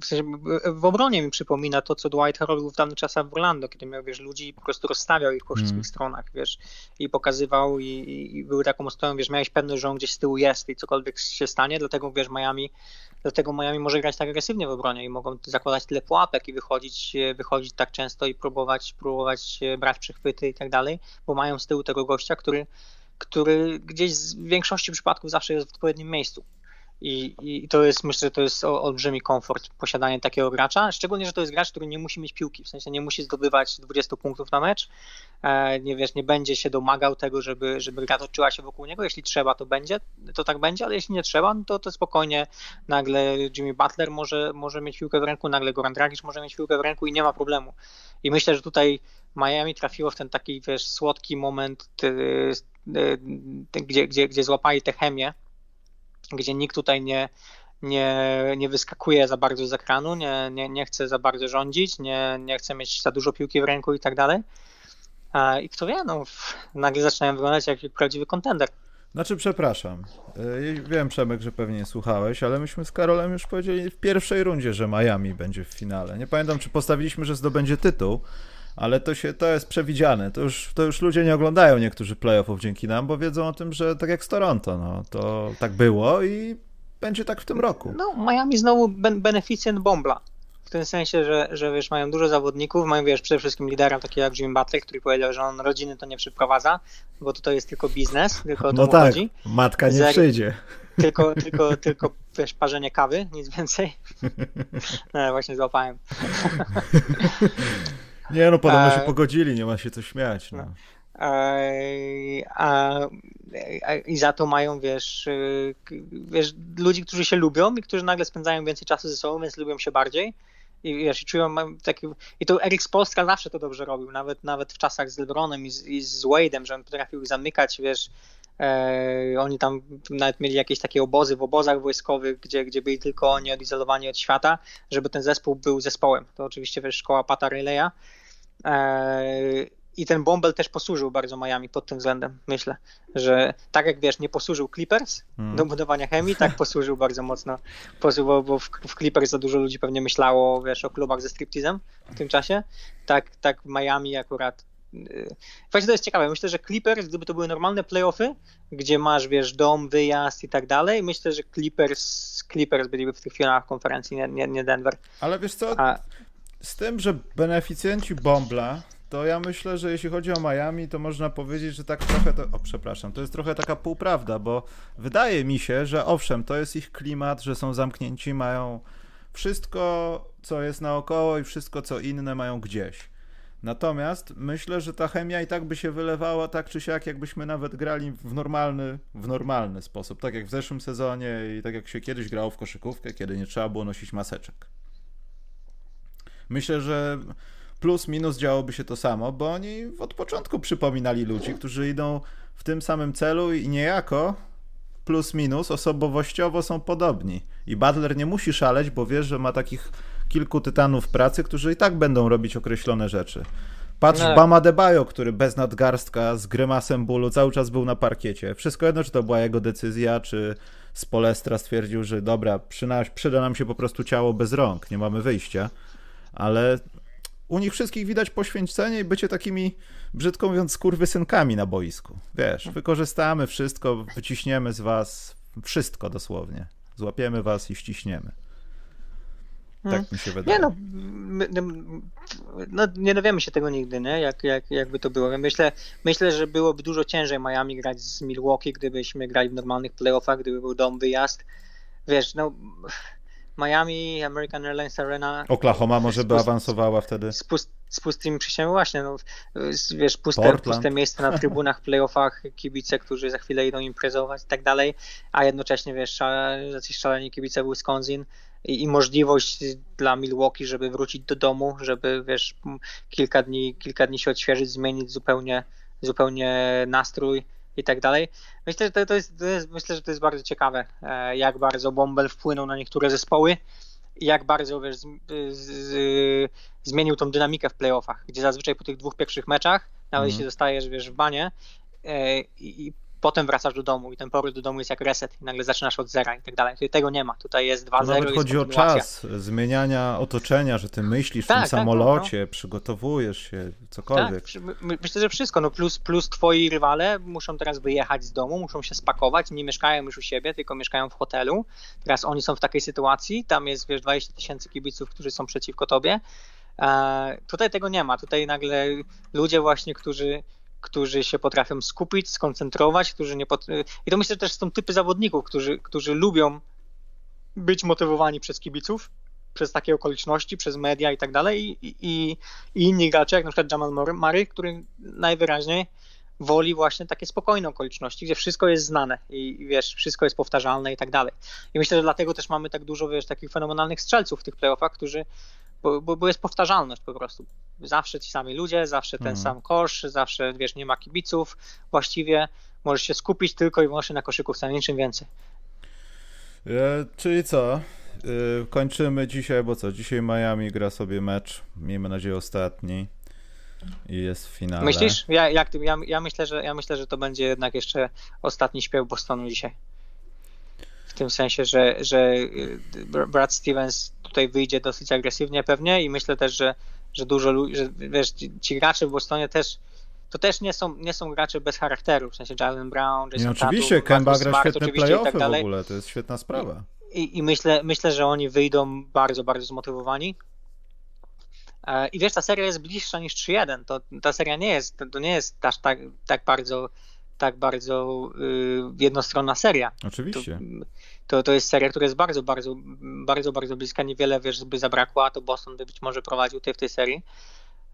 W, sensie, w obronie mi przypomina to, co Dwight robił w dawnych czasach w Orlando, kiedy miał, wiesz, ludzi i po prostu rozstawiał ich po wszystkich mm. stronach, wiesz, i pokazywał i, i był taką ostoją, wiesz, miałeś pewność, że on gdzieś z tyłu jest i cokolwiek się stanie, dlatego, wiesz, Miami Dlatego Miami może grać tak agresywnie w obronie i mogą zakładać tyle pułapek i wychodzić, wychodzić tak często i próbować, próbować brać przechwyty i tak dalej, bo mają z tyłu tego gościa, który, który gdzieś w większości przypadków zawsze jest w odpowiednim miejscu. I, I, to jest, myślę, że to jest olbrzymi komfort posiadanie takiego gracza, szczególnie, że to jest gracz, który nie musi mieć piłki, w sensie nie musi zdobywać 20 punktów na mecz, e, nie wiesz, nie będzie się domagał tego, żeby, żeby gra toczyła się wokół niego, jeśli trzeba, to będzie, to tak będzie, ale jeśli nie trzeba, no to, to spokojnie nagle Jimmy Butler może, może mieć piłkę w ręku, nagle Goran Dragic może mieć piłkę w ręku i nie ma problemu. I myślę, że tutaj Miami trafiło w ten taki, wiesz, słodki moment, gdzie, gdzie, gdzie złapali tę chemię, gdzie nikt tutaj nie, nie, nie wyskakuje za bardzo z ekranu, nie, nie, nie chce za bardzo rządzić, nie, nie chce mieć za dużo piłki w ręku i tak dalej. I kto wie, no, nagle zaczynają wyglądać jak prawdziwy kontender. Znaczy, przepraszam. Y, wiem, Przemek, że pewnie nie słuchałeś, ale myśmy z Karolem już powiedzieli w pierwszej rundzie, że Miami będzie w finale. Nie pamiętam, czy postawiliśmy, że zdobędzie tytuł, ale to, się, to jest przewidziane. To już, to już ludzie nie oglądają niektórzy playoffów dzięki nam, bo wiedzą o tym, że tak jak z Toronto, no, to tak było i będzie tak w tym roku. No, Miami znowu ben beneficjent Bombla. W tym sensie, że, że wiesz, mają dużo zawodników, mają wiesz, przede wszystkim lidera takiego jak Jimmy Butler, który powiedział, że on rodziny to nie przyprowadza, bo to, to jest tylko biznes, tylko o to no tak, chodzi. matka nie Zer przyjdzie. Tylko, tylko, tylko wiesz, parzenie kawy, nic więcej. [laughs] No, właśnie złapałem. [laughs] Nie no, podobno się pogodzili, nie ma się co śmiać. No. no. A, a, I za to mają, wiesz, wiesz, ludzi, którzy się lubią i którzy nagle spędzają więcej czasu ze sobą, więc lubią się bardziej. I wiesz, i czują taki. I to Erik Spolstra zawsze to dobrze robił, nawet, nawet w czasach z LeBronem i z, i z Wade'em, że on potrafił zamykać, wiesz. E, oni tam nawet mieli jakieś takie obozy w obozach wojskowych, gdzie, gdzie byli tylko oni odizolowani od świata, żeby ten zespół był zespołem. To oczywiście wiesz, szkoła Pata. E, i ten Bombel też posłużył bardzo Miami pod tym względem, myślę, że tak jak wiesz, nie posłużył Clippers hmm. do budowania chemii, tak posłużył bardzo mocno, posłużył, bo w, w Clippers za dużo ludzi pewnie myślało, wiesz, o klubach ze striptizem w tym czasie, tak, tak Miami akurat y, Właśnie to jest ciekawe. Myślę, że Clippers, gdyby to były normalne playoffy, gdzie masz, wiesz, dom, wyjazd i tak dalej, myślę, że Clippers, Clippers byliby w tych finałach konferencji, nie, nie, nie Denver. Ale wiesz co, A... z tym, że beneficjenci Bombla to ja myślę, że jeśli chodzi o Miami, to można powiedzieć, że tak trochę to. O, przepraszam, to jest trochę taka półprawda, bo wydaje mi się, że owszem, to jest ich klimat, że są zamknięci, mają wszystko, co jest naokoło i wszystko, co inne mają gdzieś. Natomiast myślę, że ta chemia i tak by się wylewała tak czy siak, jakbyśmy nawet grali w normalny, w normalny sposób. Tak jak w zeszłym sezonie i tak jak się kiedyś grało w koszykówkę, kiedy nie trzeba było nosić maseczek. Myślę, że plus minus działoby się to samo, bo oni od początku przypominali ludzi, którzy idą w tym samym celu i niejako plus minus osobowościowo są podobni. I Butler nie musi szaleć, bo wie, że ma takich kilku tytanów pracy, którzy i tak będą robić określone rzeczy. Patrz no. Bama Debajo, który bez nadgarstka, z grymasem bólu cały czas był na parkiecie. Wszystko jedno, czy to była jego decyzja, czy Spolestra stwierdził, że dobra, przyda, przyda nam się po prostu ciało bez rąk, nie mamy wyjścia. Ale u nich wszystkich widać poświęcenie i bycie takimi, brzydko mówiąc, skurwysynkami na boisku. Wiesz, wykorzystamy wszystko, wyciśniemy z was wszystko dosłownie. Złapiemy was i ściśniemy. Tak hmm. mi się wydaje. Nie no, my, no, nie dowiemy się tego nigdy, nie? Jak, jak, jakby to było. Myślę, myślę, że byłoby dużo ciężej Miami grać z Milwaukee, gdybyśmy grali w normalnych playoffach, gdyby był dom, wyjazd. Wiesz, no Miami, American Airlines Arena. Oklahoma może by awansowała wtedy. Z, pust, z pustymi przyjściami, właśnie, no, wiesz, puste, puste miejsce na trybunach, playoffach, kibice, którzy za chwilę idą imprezować i tak dalej, a jednocześnie, wiesz, jacyś szaleni kibice Wisconsin i, i, możliwość dla Milwaukee, żeby wrócić do domu, żeby, wiesz, kilka dni, kilka dni się odświeżyć, zmienić zupełnie, zupełnie nastrój i tak dalej. Myślę, że to, to, jest, to jest, myślę, że to jest bardzo ciekawe, e, jak bardzo Bombel wpłynął na niektóre zespoły i jak bardzo wiesz, z, z, zmienił tą dynamikę w playoffach, gdzie zazwyczaj po tych dwóch pierwszych meczach, nawet mm. jeśli zostajesz wiesz, w banie e, i potem wracasz do domu i ten powrót do domu jest jak reset i nagle zaczynasz od zera i tak dalej. Tutaj tego nie ma, tutaj jest 2-0. Nawet chodzi o czas zmieniania otoczenia, że ty myślisz tak, w tym tak, samolocie, no, no. przygotowujesz się, cokolwiek. Tak, myślę, że wszystko, no plus, plus twoi rywale muszą teraz wyjechać z domu, muszą się spakować, nie mieszkają już u siebie, tylko mieszkają w hotelu. Teraz oni są w takiej sytuacji, tam jest wiesz 20 tysięcy kibiców, którzy są przeciwko tobie. E, tutaj tego nie ma, tutaj nagle ludzie właśnie, którzy którzy się potrafią skupić, skoncentrować, którzy nie pot... i to myślę, że też są typy zawodników, którzy, którzy lubią być motywowani przez kibiców, przez takie okoliczności, przez media i tak dalej i, i, i inni gracze, jak na przykład Jamal Murray, który najwyraźniej woli właśnie takie spokojne okoliczności, gdzie wszystko jest znane i wiesz, wszystko jest powtarzalne i tak dalej. I myślę, że dlatego też mamy tak dużo, wiesz, takich fenomenalnych strzelców w tych playoffach, którzy bo, bo, bo, jest powtarzalność po prostu. Zawsze ci sami ludzie, zawsze ten mhm. sam kosz, zawsze, wiesz, nie ma kibiców właściwie, możesz się skupić tylko i wyłącznie na koszykówce, niczym więcej. E, czyli co? E, kończymy dzisiaj, bo co? Dzisiaj Miami gra sobie mecz, miejmy nadzieję ostatni i jest w finale. Myślisz? Ja, jak, ja, ja, myślę, że, ja myślę, że to będzie jednak jeszcze ostatni śpiew Bostonu dzisiaj w tym sensie, że, że y, Brad Stevens tutaj wyjdzie dosyć agresywnie pewnie i myślę też, że, że dużo ludzi, że wiesz, ci, gracze w Bostonie też to też nie są, nie są gracze bez charakteru, w sensie Jalen Brown, Jason nie, Oczywiście, Kemba gra świetne playoffy tak w ogóle, to jest świetna sprawa. I, i myślę, myślę, że oni wyjdą bardzo, bardzo zmotywowani. E, I wiesz, ta seria jest bliższa niż 3-1. To, ta seria nie jest, to nie jest aż tak, tak bardzo tak bardzo y, jednostronna seria. Oczywiście. To, to, to, jest seria, która jest bardzo, bardzo, bardzo, bardzo bliska. Niewiele wiesz, by zabrakło, a to Boston by być może prowadził tej w tej serii.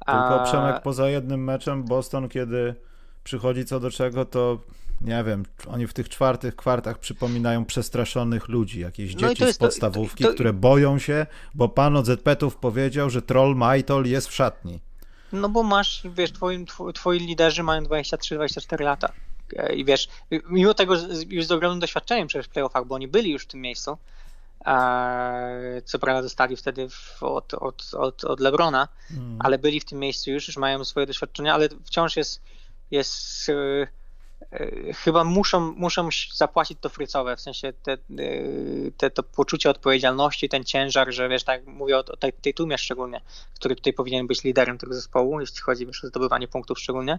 Tylko Przemek, poza jednym meczem Boston, kiedy przychodzi co do czego, to nie wiem, oni w tych czwartych kwartach przypominają przestraszonych ludzi, jakieś no dzieci z podstawówki, to, to... które boją się, bo pan od ZP-ów powiedział, że troll Majtol jest w szatni. No bo masz, wiesz, twoi, twoi liderzy mają 23-24 lata. I wiesz, mimo tego już z ogromnym doświadczeniem przecież w playoffach, bo oni byli już w tym miejscu, Co prawda dostali wtedy od, od, od, od Lebrona, mm. ale byli w tym miejscu już, już mają swoje doświadczenia, ale wciąż jest, jest E, chyba muszą, muszą zapłacić to frycowe, w sensie te, e, te, to poczucie odpowiedzialności, ten ciężar, że wiesz, tak mówię o, o tej, tej tłumie szczególnie, który tutaj powinien być liderem tego zespołu, jeśli chodzi wiesz, o zdobywanie punktów szczególnie.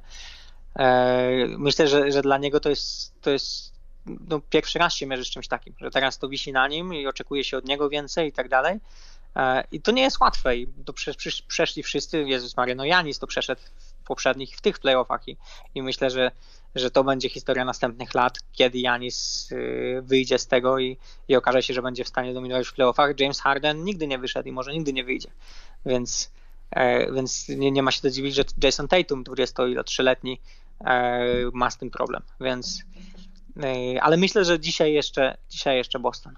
E, myślę, że, że dla niego to jest, to jest no, pierwszy raz się mierzy z czymś takim, że teraz to wisi na nim i oczekuje się od niego więcej i tak dalej. I to nie jest łatwe i to przeszli wszyscy, Jezus Maria, no Janis to przeszedł w poprzednich, w tych playoffach i, i myślę, że że to będzie historia następnych lat, kiedy Janis y, wyjdzie z tego i, i okaże się, że będzie w stanie dominować w playoffach. James Harden nigdy nie wyszedł i może nigdy nie wyjdzie. Więc, e, więc nie, nie ma się to dziwić, że Jason Tatum, 23-letni, e, ma z tym problem. Więc, e, ale myślę, że dzisiaj jeszcze, dzisiaj jeszcze Boston.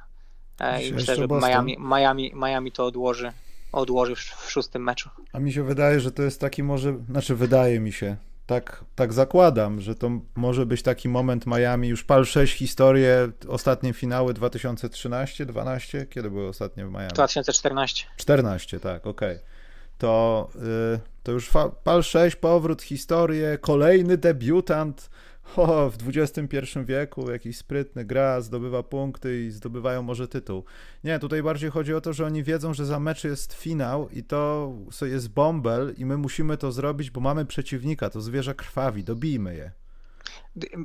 I myślę, że. Miami, Miami, Miami to odłoży, odłoży w, w szóstym meczu. A mi się wydaje, że to jest taki może, znaczy wydaje mi się, tak, tak zakładam, że to może być taki moment Miami, już pal 6 historie, ostatnie finały 2013, 12, kiedy były ostatnie w Miami? 2014. 14, tak, okej. Okay. To, yy, to już pal 6, powrót, historię, kolejny debiutant, o, w XXI wieku jakiś sprytny gra, zdobywa punkty i zdobywają może tytuł. Nie, tutaj bardziej chodzi o to, że oni wiedzą, że za mecz jest finał i to jest bąbel i my musimy to zrobić, bo mamy przeciwnika, to zwierzę krwawi, dobijmy je.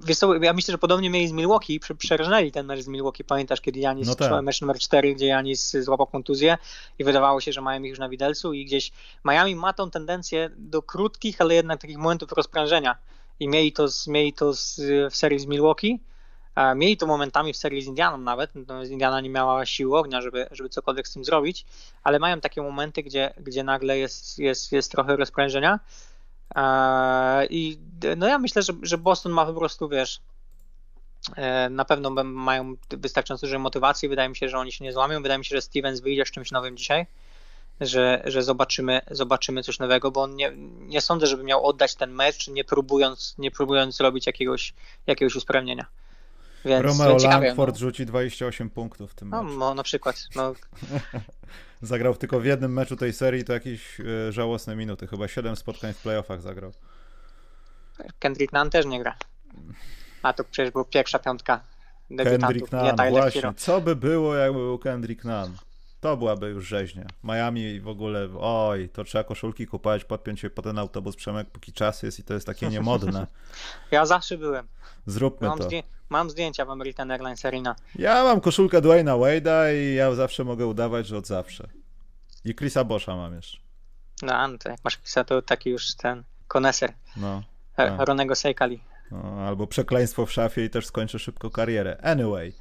Wiesz co, ja myślę, że podobnie mieli z Milwaukee, przerżnęli ten mecz z Milwaukee, pamiętasz, kiedy Janis, no tak. mecz numer 4, gdzie Janis złapał kontuzję i wydawało się, że mają ich już na widelcu i gdzieś Miami ma tą tendencję do krótkich, ale jednak takich momentów rozprężenia i mieli to, z, mieli to z, w serii z Milwaukee. Mieli to momentami w serii z Indianą nawet, natomiast Indiana nie miała siły ognia, żeby, żeby cokolwiek z tym zrobić, ale mają takie momenty, gdzie, gdzie nagle jest, jest, jest trochę rozprężenia. I no ja myślę, że, że Boston ma po prostu, wiesz, e, na pewno mają wystarczająco dużo motywacji. Wydaje mi się, że oni się nie złamią. Wydaje mi się, że Stevens wyjdzie z czymś nowym dzisiaj że, że zobaczymy, zobaczymy coś nowego, bo on nie, nie sądzę, żeby miał oddać ten mecz, nie próbując, nie próbując zrobić jakiegoś, jakiegoś usprawnienia. Więc, Romeo Langford no. rzuci 28 punktów w tym no, meczu. No, na przykład. No. [laughs] zagrał tylko w jednym meczu tej serii, to jakieś e, żałosne minuty. Chyba 7 spotkań w playoffach zagrał. Kendrick Nunn też nie gra. A to przecież była pierwsza piątka Kendrick Nunn, właśnie. Co by było, jakby był Kendrick Nunn? To byłaby już rzeźnia. Miami w ogóle, oj, to trzeba koszulki kupować, podpiąć się po ten autobus Przemek, póki czas jest i to jest takie niemodne. Ja zawsze byłem. Zróbmy mam to. Zdję mam zdjęcia w American Airlines Arena. Ja mam koszulkę Dwayna Wade'a i ja zawsze mogę udawać, że od zawsze. I Chrisa Boscha mam jeszcze. No, no to jak masz Chrisa, to taki już ten koneser. No. Tak. Ronego Sejkali. No, albo przekleństwo w szafie i też skończę szybko karierę. Anyway.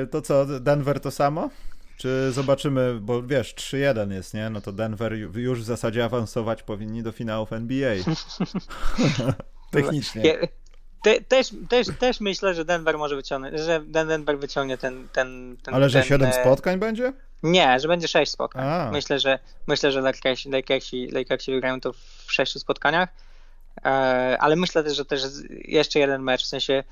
Yy, [laughs] to co, Denver to samo? Czy zobaczymy, bo wiesz, 3-1 jest, nie? No to Denver już w zasadzie awansować powinni do finałów NBA. [laughs] Technicznie. Te, też, też, też myślę, że Denver może wyciągnąć, że Denver wyciągnie ten. ten, ten Ale że ten, 7 e, spotkań będzie? Nie, że będzie 6 spotkań. A. Myślę, że myślę, że Lakersi, Lakersi, Lakersi wygrają to w 6 spotkaniach. E, ale myślę też, że też jeszcze jeden mecz, w sensie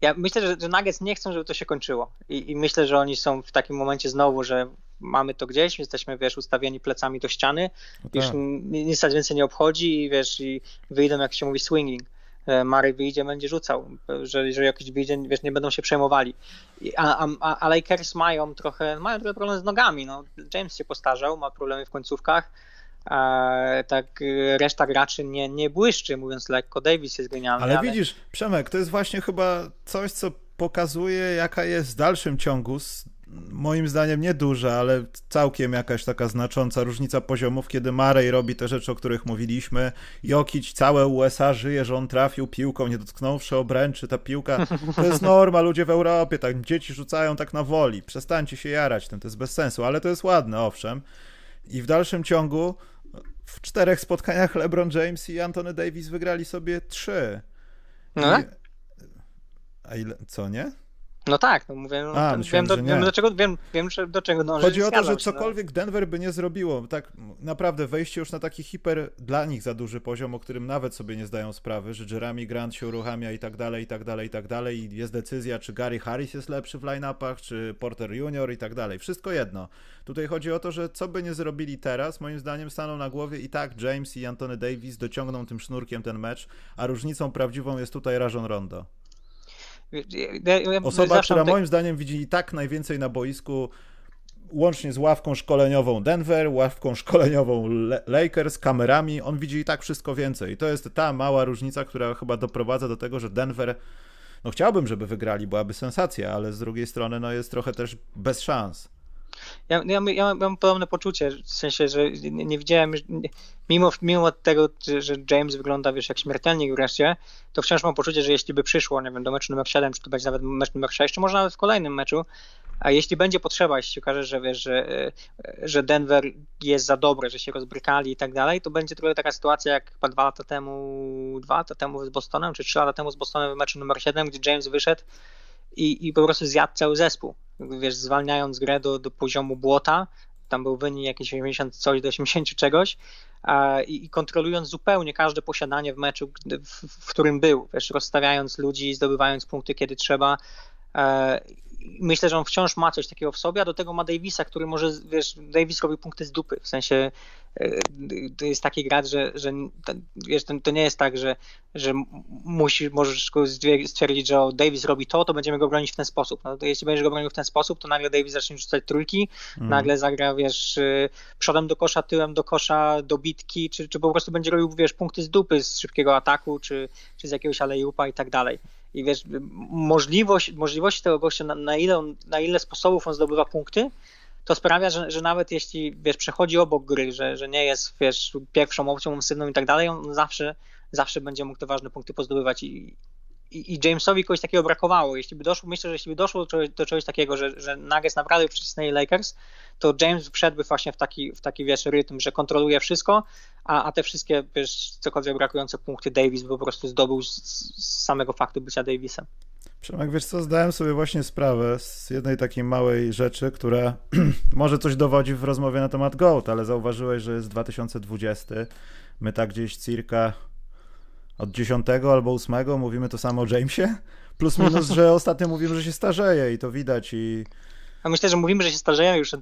ja myślę, że, że Nuggets nie chcą, żeby to się kończyło. I, I, myślę, że oni są w takim momencie znowu, że mamy to gdzieś, jesteśmy, wiesz, ustawieni plecami do ściany, no już tak. nic więcej nie obchodzi i wiesz, i wyjdą, jak się mówi, swinging. E, Mary wyjdzie, będzie rzucał, że jeżeli jakiś wyjdzie, wiesz, nie będą się przejmowali. A, a, a Lakers mają trochę, mają trochę problem z nogami, no. James się postarzał, ma problemy w końcówkach, tak reszta graczy nie, nie błyszczy, mówiąc lekko. Davis jest genialny. Ale, ale, widzisz, Przemek, to jest właśnie chyba coś, co pokazuje, jaka jest w dalszym ciągu, moim zdaniem nie duża, ale całkiem jakaś taka znacząca różnica poziomów, kiedy Marej robi te rzeczy, o których mówiliśmy. Jokić, całe USA żyje, że on trafił piłką, nie dotknąwszy obręczy. Ta piłka [laughs] to jest norma, ludzie w Europie, tak dzieci rzucają tak na woli. Przestańcie się jarać tym, to jest bez sensu, ale to jest ładne, owszem. I w dalszym ciągu w czterech spotkaniach LeBron James i Anthony Davis wygrali sobie trzy. No? I... A ile, co nie? No tak, no mówię, no, A, wiem, myślałem, do, wiem, do czego, wiem, wiem do czego. Chodzi o to, że no. cokolwiek Denver by nie zrobiło, tak naprawdę wejście już na taki hiper dla nich za duży poziom, o którym nawet sobie nie zdają sprawy, że Jeremy Grant się uruchamia i tak dalej, i tak dalej, i tak dalej i jest decyzja, czy Gary Harris jest lepszy w line-upach, czy Porter Junior i tak dalej. Wszystko jedno. Tutaj chodzi o to, że co by nie zrobili teraz, moim zdaniem staną na głowie i tak James i Anthony Davis dociągną tym sznurkiem ten mecz, a różnicą prawdziwą jest tutaj Rajon Rondo. Ja- ja- Osoba, która tak- moim zdaniem widzi i tak najwięcej na boisku, łącznie z ławką szkoleniową Denver, ławką szkoleniową Le- Lakers, kamerami, on widzi i tak wszystko więcej. I to jest ta mała różnica, która chyba doprowadza do tego, że Denver, no chciałbym, żeby wygrali, byłaby sensacja, ale z drugiej strony no jest trochę też bez szans. Ja, ja, ja mam- podobne poczucie, w sensie, że nie, nie widziałem, mimo, mimo tego, że- James wygląda, wiesz, jak śmiertelnik wreszcie, to wciąż mam poczucie, że jeśli by przyszło, nie wiem, do meczu numer 7, czy to będzie nawet mecz numer 6, czy może nawet w kolejnym meczu, a jeśli będzie potrzeba, jeśli okaże, że wiesz, że, e, że Denver jest za dobre, że się rozbrykali i tak dalej, to będzie trochę taka sytuacja jak chyba dwa lata temu, dwa lata temu z Bostonem, czy trzy lata temu z Bostonem w meczu numer 7, gdzie James wyszedł i, i po prostu zjadł cały zespół. Wiesz, zwalniając grę do, do poziomu błota, tam był wynik jakieś 80 coś do 80 czegoś a, i, i kontrolując zupełnie każde posiadanie w meczu, w, w którym był, wiesz, rozstawiając ludzi, zdobywając punkty kiedy trzeba. E, Myślę, że on wciąż ma coś takiego w sobie, a do tego ma Davisa, który może, wiesz, Davis robi punkty z dupy, w sensie e, to jest taki gracz, że, że wiesz, to, nie jest tak, że, że musi, możesz stwierdzić, że o, Davis robi to, to będziemy go bronić w ten sposób. No, to jeśli będziesz go bronił w ten sposób, to nagle Davis zacznie rzucać trójki, Mhm. nagle zagra, wiesz, y, przodem do kosza, tyłem do kosza, do bitki, czy, czy po prostu będzie robił, wiesz, punkty z dupy z szybkiego ataku, czy, czy z jakiegoś alejupa i tak dalej. I wiesz, możliwość, możliwości tego gościa, na, na, ile on, na ile sposobów on zdobywa punkty, to sprawia, że, że nawet jeśli, wiesz, przechodzi obok gry, że, że nie jest, wiesz, pierwszą opcją ofensywną i tak dalej, on zawsze, zawsze będzie mógł te ważne punkty pozdobywać i, i, Jamesowi kogoś takiego brakowało. Jeśli by doszło, myślę, że jeśli by doszło do czegoś, takiego, że, że Nuggets naprawdę przycisnęli Lakers, to James wszedłby właśnie w taki, w taki wiesz, rytm, że kontroluje wszystko, a, a te wszystkie, wiesz, cokolwiek brakujące punkty Davis po prostu zdobył z, z samego faktu bycia Davisem. Przemek, wiesz co, zdałem sobie właśnie sprawę z jednej takiej małej rzeczy, która [clears throat] może coś dowodzi w rozmowie na temat GOAT, ale zauważyłeś, że jest 2020. My tak gdzieś circa od 10 albo 8 mówimy to samo o Jamesie. Plus [laughs] minus, że ostatnio mówimy, że się starzeje i to widać i A myślę, że mówimy, że się starzeje już od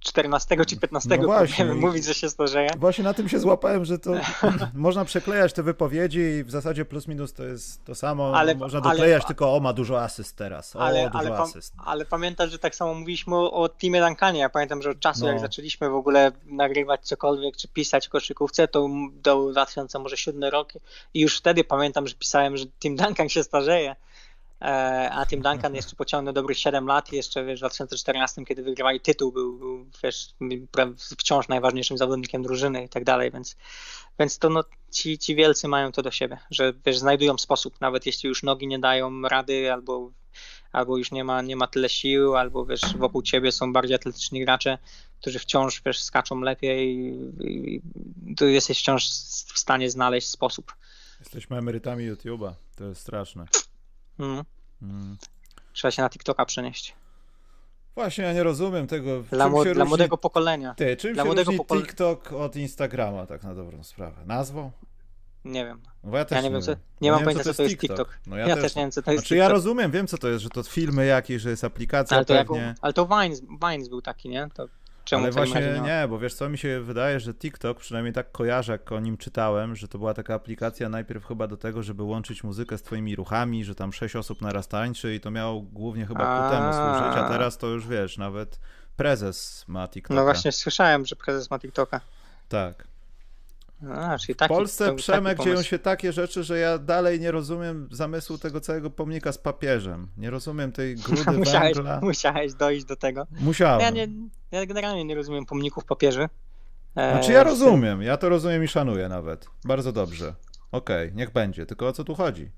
14 czy 15 No właśnie. mówić, że się starzeje. właśnie na tym się złapałem, że to [laughs] można przeklejać te wypowiedzi i w zasadzie plus minus to jest to samo. Ale- można ale- doklejać tylko o ma dużo asyst teraz, o Ale, dużo ale, asyst. ale pamiętasz, że tak samo mówiliśmy o, o Teamie Duncanie. Ja pamiętam, że od czasu, No. jak zaczęliśmy w ogóle nagrywać cokolwiek, czy pisać o koszykówce, to do 2007 rok i już wtedy pamiętam, że pisałem, że Team Duncan się starzeje. E, A Tim Duncan jeszcze pociągnął dobrych 7 lat i jeszcze wiesz, w 2014, kiedy wygrywali tytuł, był, był wiesz, wciąż najważniejszym zawodnikiem drużyny i tak dalej, więc, więc to no, ci, ci wielcy mają to do siebie, że wiesz, znajdują sposób, nawet jeśli już nogi nie dają rady albo, albo już nie ma, nie ma tyle sił, albo wiesz, wokół ciebie są bardziej atletyczni gracze, którzy wciąż wiesz, skaczą lepiej i, i tu jesteś wciąż w stanie znaleźć sposób. Jesteśmy emerytami YouTube'a, to jest straszne. Mm. Mm. Trzeba się na TikToka przenieść. Właśnie ja nie rozumiem tego. Dla, młod- dla różni... młodego pokolenia. Ty, czym dla się młodego różni pokole- TikTok od Instagrama, tak na dobrą sprawę? Nazwą? Nie wiem. No ja też Ja nie wiem, co, nie No mam pojęcia, co to jest TikTok. No ja, też nie wiem, co to jest Znaczy ja TikTok. rozumiem, wiem co to jest, że to filmy jakieś, że jest aplikacja ale to, pewnie. ale to Vines, Vines był taki, nie? To czemu Ale właśnie nie bo wiesz co, mi się wydaje, że TikTok, przynajmniej tak kojarzę, jak o nim czytałem, że to była taka aplikacja najpierw chyba do tego, żeby łączyć muzykę z twoimi ruchami, że tam sześć osób naraz tańczy i to miało głównie chyba ku temu służyć, a teraz to już wiesz, nawet prezes ma TikToka. No właśnie słyszałem, że prezes ma TikToka. Tak. A, czyli W taki, Polsce, to- Przemek, taki dzieją się takie rzeczy, że ja dalej nie rozumiem zamysłu tego całego pomnika z papieżem. Nie rozumiem tej [laughs] grudy musiałeś, węgla. musiałeś dojść do tego. Musiałem. Ja, nie, ja generalnie nie rozumiem pomników papieży. E, Znaczy ja w tym- rozumiem, ja to rozumiem i szanuję nawet. Bardzo dobrze. Okej, niech będzie, tylko o co tu chodzi?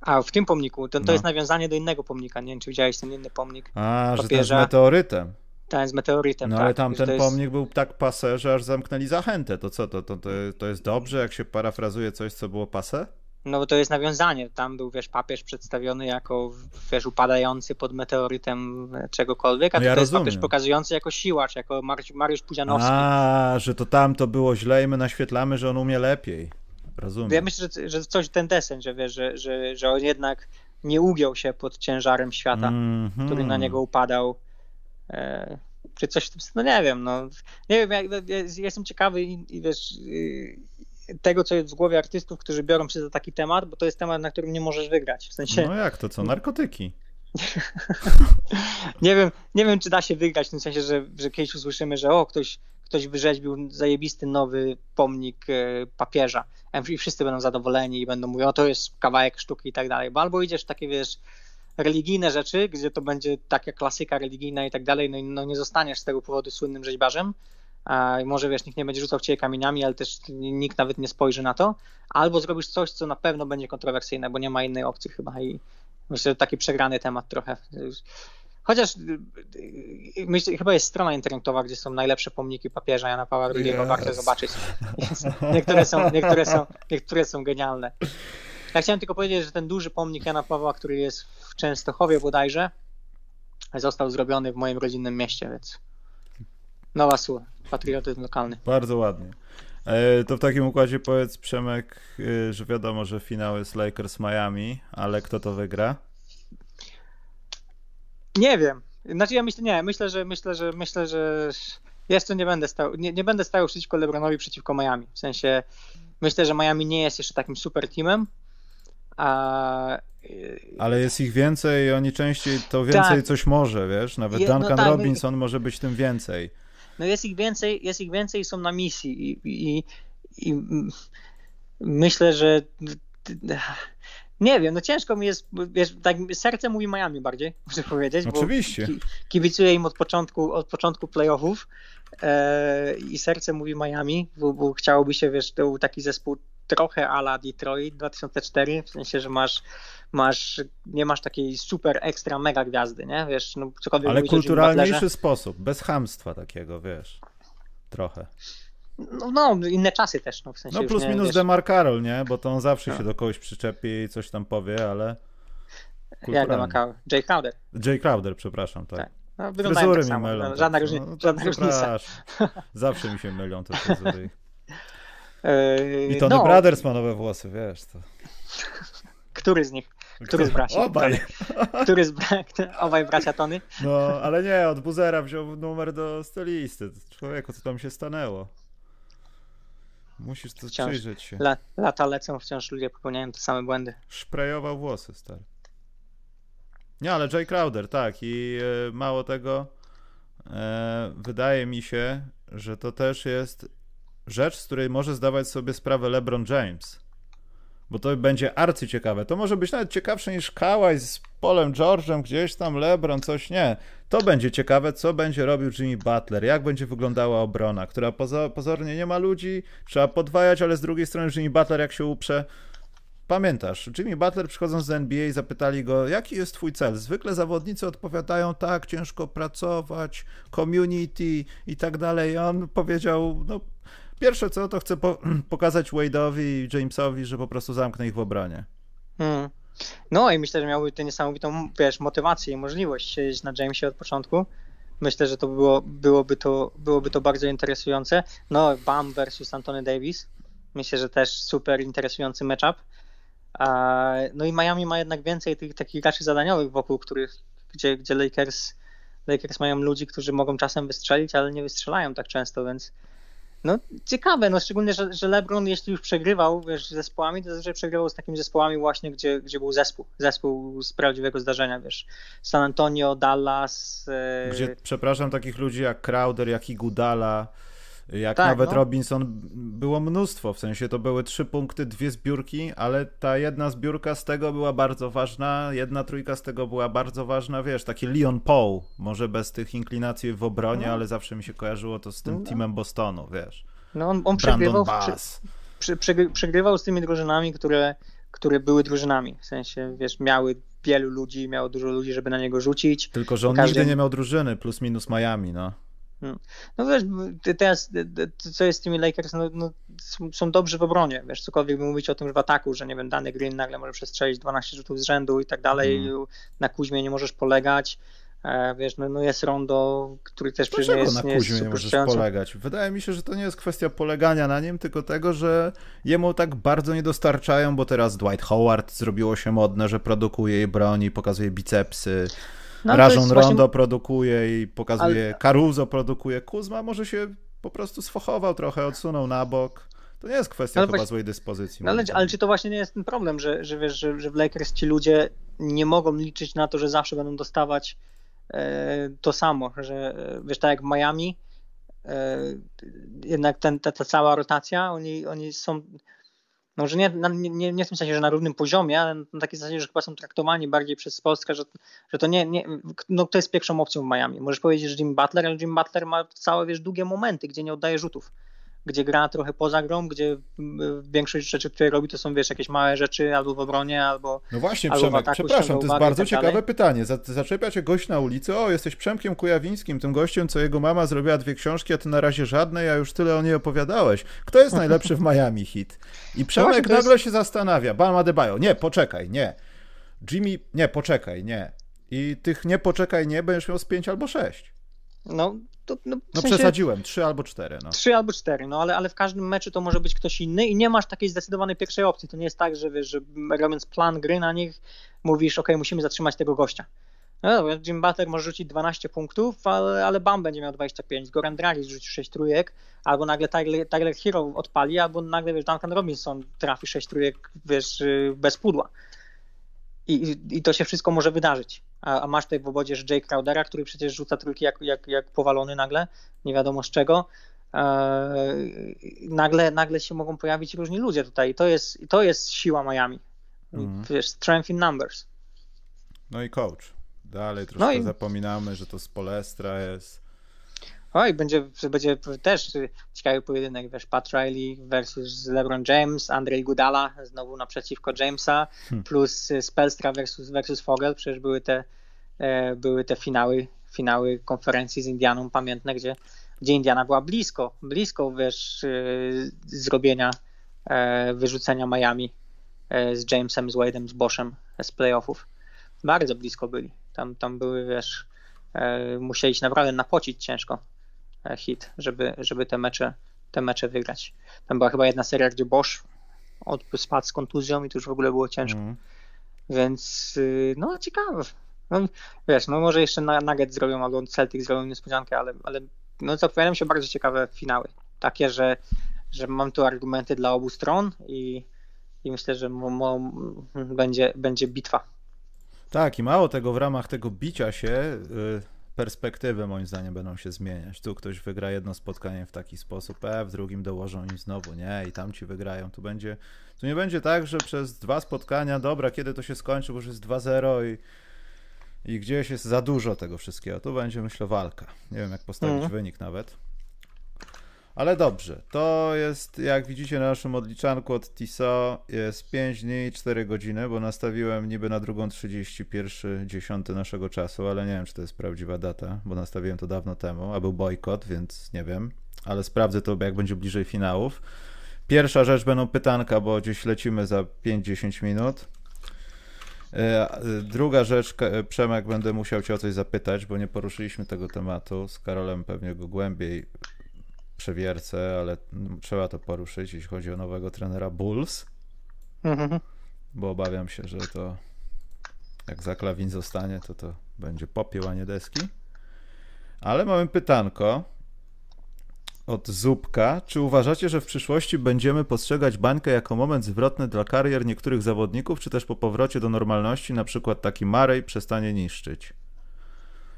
A, w tym pomniku, to, to No. jest nawiązanie do innego pomnika. Nie wiem, czy widziałeś ten inny pomnik. A, że ten z Papieża. meteorytem. Ten z meteorytem, No tak. ale tamten to jest- pomnik był tak pase, że aż zamknęli zachętę. To co, to, to, to, to jest dobrze, jak się parafrazuje coś, co było pase? No bo to jest nawiązanie. Tam był, wiesz, papież przedstawiony jako, wiesz, upadający pod meteorytem czegokolwiek, a no ja to jest papież pokazujący jako siłacz, jako Mariusz, Mariusz Pudzianowski. A, że to tam to było źle i my naświetlamy, że on umie lepiej. Rozumiem. Ja myślę, że, że coś ten desen, że wiesz, że, że, że on jednak nie ugiął się pod ciężarem świata, mm -hmm. który na niego upadał. E, czy coś w tym no nie wiem, no nie wiem, ja, ja, jestem ciekawy i, i wiesz, y, tego, co jest w głowie artystów, którzy biorą się za taki temat, bo to jest temat, na którym nie możesz wygrać. W sensie... No jak to co? Narkotyki. [laughs] nie wiem, nie wiem, czy da się wygrać, w tym sensie, że, że kiedyś usłyszymy, że o, ktoś, ktoś wyrzeźbił zajebisty nowy pomnik e, papieża i wszyscy będą zadowoleni i będą mówić, o to jest kawałek sztuki i tak dalej, bo albo idziesz takie, wiesz, religijne rzeczy, gdzie to będzie taka klasyka religijna i tak dalej, no no nie zostaniesz z tego powodu słynnym rzeźbarzem, i może wiesz, nikt nie będzie rzucał w ciebie kamieniami, ale też nikt nawet nie spojrzy na to, albo zrobisz coś, co na pewno będzie kontrowersyjne, bo nie ma innej opcji chyba i myślę, że taki przegrany temat trochę. Chociaż myślę, chyba jest strona internetowa, gdzie są najlepsze pomniki papieża Jana Pawła II, yes. warto zobaczyć. Niektóre są, niektóre, są, niektóre są genialne. Ja chciałem tylko powiedzieć, że ten duży pomnik Jana Pawła, który jest w Częstochowie bodajże, został zrobiony w moim rodzinnym mieście, więc nowa sól, patriotyzm lokalny. Bardzo ładnie. E, to w takim układzie powiedz Przemek, e, że wiadomo, że finał jest Lakers Miami, ale kto to wygra? Nie wiem. Znaczy ja myślę, nie, myślę, że myślę, że myślę, że jeszcze nie będę stał, nie, nie będę stał przeciwko LeBronowi przeciwko Miami. W sensie myślę, że Miami nie jest jeszcze takim super teamem, a... Ale jest ich więcej i oni częściej to więcej tak. coś może, wiesz? Nawet Je, no Duncan no tak, Robinson my... może być tym więcej. No jest ich więcej, jest ich więcej i są na misji i, i, i myślę, że nie wiem, no ciężko mi jest, wiesz, tak serce mówi Miami bardziej, [laughs] muszę powiedzieć. Oczywiście. Bo kibicuję im od początku, od początku playoffów e, i serce mówi Miami, bo, bo chciałoby się, wiesz, to był taki zespół trochę ala Detroit 2004, w sensie, że masz, masz nie masz takiej super ekstra mega gwiazdy, nie? Wiesz, no cokolwiek Ale kulturalniejszy sposób, bez hamstwa takiego, wiesz. Trochę. No, no, inne czasy też, no w sensie. No plus nie, minus wiesz... Demar Carroll, nie? Bo to on zawsze no. się do kogoś przyczepi i coś tam powie, ale. Jak Demar Carroll? Jay Crowder. Jay Crowder, przepraszam, tak. tak. No, Fryzury tak mi mylą. No, żadna, różni... no, różnica. Zawsze mi się mylą te fryzury. [laughs] I Tony no. Brothers ma nowe włosy, wiesz. To... Który z nich? Który z braci? Obaj. Który z bra... Obaj bracia Tony? No, ale nie, od Buzera wziął numer do stylisty. Człowieku, co tam się stanęło? Musisz to wciąż przyjrzeć się. La, lata lecą, wciąż ludzie popełniają te same błędy. Szprejował włosy, stary. Nie, ale Jay Crowder, tak. I e, mało tego, e, wydaje mi się, że to też jest rzecz, z której może zdawać sobie sprawę LeBron James. Bo to będzie arcy ciekawe. To może być nawet ciekawsze niż Kałaj z Polem George'em, gdzieś tam LeBron, coś nie. To będzie ciekawe, co będzie robił Jimmy Butler, jak będzie wyglądała obrona, która pozornie nie ma ludzi, trzeba podwajać, ale z drugiej strony Jimmy Butler jak się uprze, Pamiętasz, Jimmy Butler przychodząc z NBA zapytali go, jaki jest twój cel? Zwykle zawodnicy odpowiadają tak, ciężko pracować, community i tak dalej. I on powiedział, no Pierwsze co, to chcę po [clears throat] pokazać Wade'owi i Jamesowi, że po prostu zamknę ich w obronie. Hmm. No i myślę, że miałby tę niesamowitą, wiesz, motywację i możliwość siedzieć na Jamesie od początku. Myślę, że to było, byłoby, to, byłoby to bardzo interesujące. No, Bam versus Anthony Davis. Myślę, że też super interesujący matchup. No i Miami ma jednak więcej tych takich graczy zadaniowych wokół których, gdzie, gdzie Lakers, Lakers mają ludzi, którzy mogą czasem wystrzelić, ale nie wystrzelają tak często, więc no ciekawe, no szczególnie, że, że LeBron jeśli już przegrywał wiesz, z zespołami, to zazwyczaj przegrywał z takimi zespołami właśnie, gdzie, gdzie był zespół, zespół z prawdziwego zdarzenia, wiesz, San Antonio, Dallas. E... Gdzie, przepraszam, takich ludzi jak Crowder, jak Igudala, jak tak, nawet no. Robinson, było mnóstwo, w sensie to były trzy punkty, dwie zbiórki, ale ta jedna zbiórka z tego była bardzo ważna, jedna trójka z tego była bardzo ważna, wiesz, taki Leon Paul, może bez tych inklinacji w obronie, no. ale zawsze mi się kojarzyło to z tym no. teamem Bostonu, wiesz. No on, on przegrywał, przy, przy, przegrywał z tymi drużynami, które, które były drużynami, w sensie, wiesz, miały wielu ludzi, miało dużo ludzi, żeby na niego rzucić. Tylko, że on Każdy... nigdy nie miał drużyny, plus minus Miami, no. Hmm. No wiesz, teraz co jest z tymi Lakers, no, no, są dobrzy w obronie, wiesz, cokolwiek by mówić o tym, że w ataku, że nie wiem, dany Green nagle może przestrzelić 12 rzutów z rzędu i tak dalej, mm. na Kuźmie nie możesz polegać, e, wiesz, no, no jest Rondo, który też przecież nie jest na Kuźmie nie, nie możesz polegać? Wydaje mi się, że to nie jest kwestia polegania na nim, tylko tego, że jemu tak bardzo nie dostarczają, bo teraz Dwight Howard zrobiło się modne, że produkuje jej broni, pokazuje bicepsy, no, Rajon Rondo właśnie... produkuje i pokazuje, ale... Caruso produkuje, Kuzma może się po prostu sfochował trochę, odsunął na bok. To nie jest kwestia chyba właśnie... złej dyspozycji. No ale, ale, czy to właśnie nie jest ten problem, że, że wiesz, że, że w Lakers ci ludzie nie mogą liczyć na to, że zawsze będą dostawać e, to samo, że e, wiesz, tak jak w Miami, e, jednak ten, ta, ta cała rotacja, oni, oni są może nie, nie, nie w tym sensie, że na równym poziomie, ale na takiej zasadzie, że chyba są traktowani bardziej przez Polskę, że, że to nie, nie no to jest pierwszą opcją w Miami. Możesz powiedzieć, że Jim Butler, ale Jim Butler ma całe, wiesz, długie momenty, gdzie nie oddaje rzutów gdzie gra trochę poza grą, gdzie większość rzeczy, które robi, to są wiesz, jakieś małe rzeczy albo w obronie, albo. No właśnie, albo Przemek, przepraszam, to jest bardzo tak ciekawe pytanie. Zaczepia cię gość na ulicy, o, jesteś Przemkiem Kujawińskim, tym gościem, co jego mama zrobiła dwie książki, a ty na razie żadnej, a już tyle o niej opowiadałeś. Kto jest najlepszy w Miami hit? I no Przemek no nagle jest... się zastanawia, Bama Debajo, nie, poczekaj, nie. Jimmy, nie, poczekaj, nie. I tych nie poczekaj, nie, będziesz miał z pięć albo sześć. No, to, no, w no sensie, przesadziłem, trzy albo cztery. No. Trzy albo cztery, no ale, ale w każdym meczu to może być ktoś inny i nie masz takiej zdecydowanej pierwszej opcji. To nie jest tak, że wiesz, że robiąc plan gry na nich, mówisz, ok, musimy zatrzymać tego gościa. No, Jim Butler może rzucić 12 punktów, ale, ale Bam będzie miał 25, Goran Dragic rzuci 6 trójek, albo nagle Tyler, Tyler Hero odpali, albo nagle wiesz, Duncan Robinson trafi 6 trójek wiesz, bez pudła. I, I to się wszystko może wydarzyć a, a masz tutaj w obodzie Jay Crowdera, który przecież rzuca trójki jak, jak, jak powalony nagle, nie wiadomo z czego. Eee, nagle, nagle się mogą pojawić różni ludzie tutaj. To jest, to jest siła Miami. Mm. Wiesz, strength in numbers. No i coach. Dalej troszkę no i... zapominamy, że to z Polestra jest. Oj, będzie, będzie też ciekawy pojedynek, wiesz, Pat Riley versus LeBron James, Andrzej Gudala znowu naprzeciwko Jamesa, hmm. plus Spelstra versus, versus Fogel, przecież były te, e, były te finały, finały konferencji z Indianą pamiętne, gdzie, gdzie Indiana była blisko, blisko, wiesz, e, zrobienia, e, wyrzucenia Miami z Jamesem, z Wade'em, z Boshem z playoffów. Bardzo blisko byli. Tam, tam były, wiesz, musieli się naprawdę napocić ciężko E, hit, żeby, żeby te, mecze, te mecze wygrać. Tam była chyba jedna seria, gdzie Bosch od, spadł z kontuzją i to już w ogóle było ciężko. Mm. Więc y, no ciekawe. No, wiesz, no może jeszcze Nugget zrobią albo Celtic zrobią niespodziankę, ale, ale no zapowiadają się bardzo ciekawe finały. Takie, że, że mam tu argumenty dla obu stron i, i myślę, że będzie, będzie bitwa. Tak, i mało tego, w ramach tego bicia się y, perspektywy moim zdaniem będą się zmieniać. Tu ktoś wygra jedno spotkanie w taki sposób, e, w drugim dołożą im znowu, nie, i tam ci wygrają. Tu będzie, tu nie będzie tak, że przez dwa spotkania, dobra, kiedy to się skończy, bo już jest 2-0 i, i gdzieś jest za dużo tego wszystkiego. Tu będzie, myślę, walka. Nie wiem, jak postawić mm. wynik nawet. Ale dobrze, to jest, jak widzicie na naszym odliczanku od TISO, jest 5 dni i 4 godziny, bo nastawiłem niby na drugą 31 10 naszego czasu, ale nie wiem, czy to jest prawdziwa data, bo nastawiłem to dawno temu, a był bojkot, więc nie wiem, ale sprawdzę to, jak będzie bliżej finałów. Pierwsza rzecz będą pytanka, bo gdzieś lecimy za 5-10 minut. E, druga rzecz, Przemek, będę musiał Cię o coś zapytać, bo nie poruszyliśmy tego tematu. Z Karolem pewnie go głębiej przewiercę, ale trzeba to poruszyć, jeśli chodzi o nowego trenera Bulls. Mhm. Bo obawiam się, że to jak za klawin zostanie, to to będzie popiół, a nie deski. Ale mamy pytanko od Zupka. Czy uważacie, że w przyszłości będziemy postrzegać bańkę jako moment zwrotny dla karier niektórych zawodników, czy też po powrocie do normalności, na przykład taki Marej przestanie niszczyć?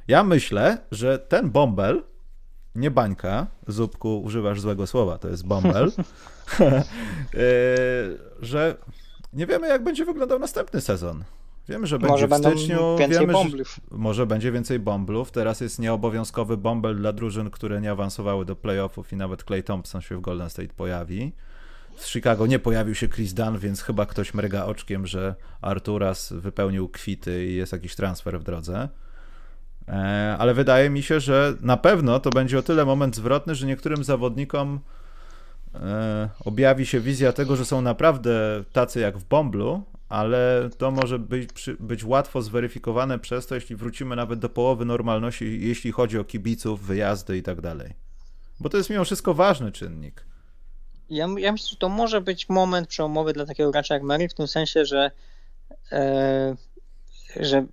Ja myślę, że ten bąbel nie bańka, Zupku, używasz złego słowa, to jest bąbel, [laughs] e, że nie wiemy, jak będzie wyglądał następny sezon. Wiemy, że będzie może w styczniu. Wiemy, może będzie więcej bomblów. Teraz jest nieobowiązkowy bombel dla drużyn, które nie awansowały do playoffów i nawet Clay Thompson się w Golden State pojawi. Z Chicago nie pojawił się Chris Dunn, więc chyba ktoś mrga oczkiem, że Arturas wypełnił kwity i jest jakiś transfer w drodze. E, ale wydaje mi się, że na pewno to będzie o tyle moment zwrotny, że niektórym zawodnikom e, objawi się wizja tego, że są naprawdę tacy jak w Bomblu, ale to może być, być łatwo zweryfikowane przez to, jeśli wrócimy nawet do połowy normalności, jeśli chodzi o kibiców, wyjazdy i tak dalej. Bo to jest mimo wszystko ważny czynnik. Ja, ja myślę, że to może być moment przełomowy dla takiego gracza jak Mary, w tym sensie, że, e, że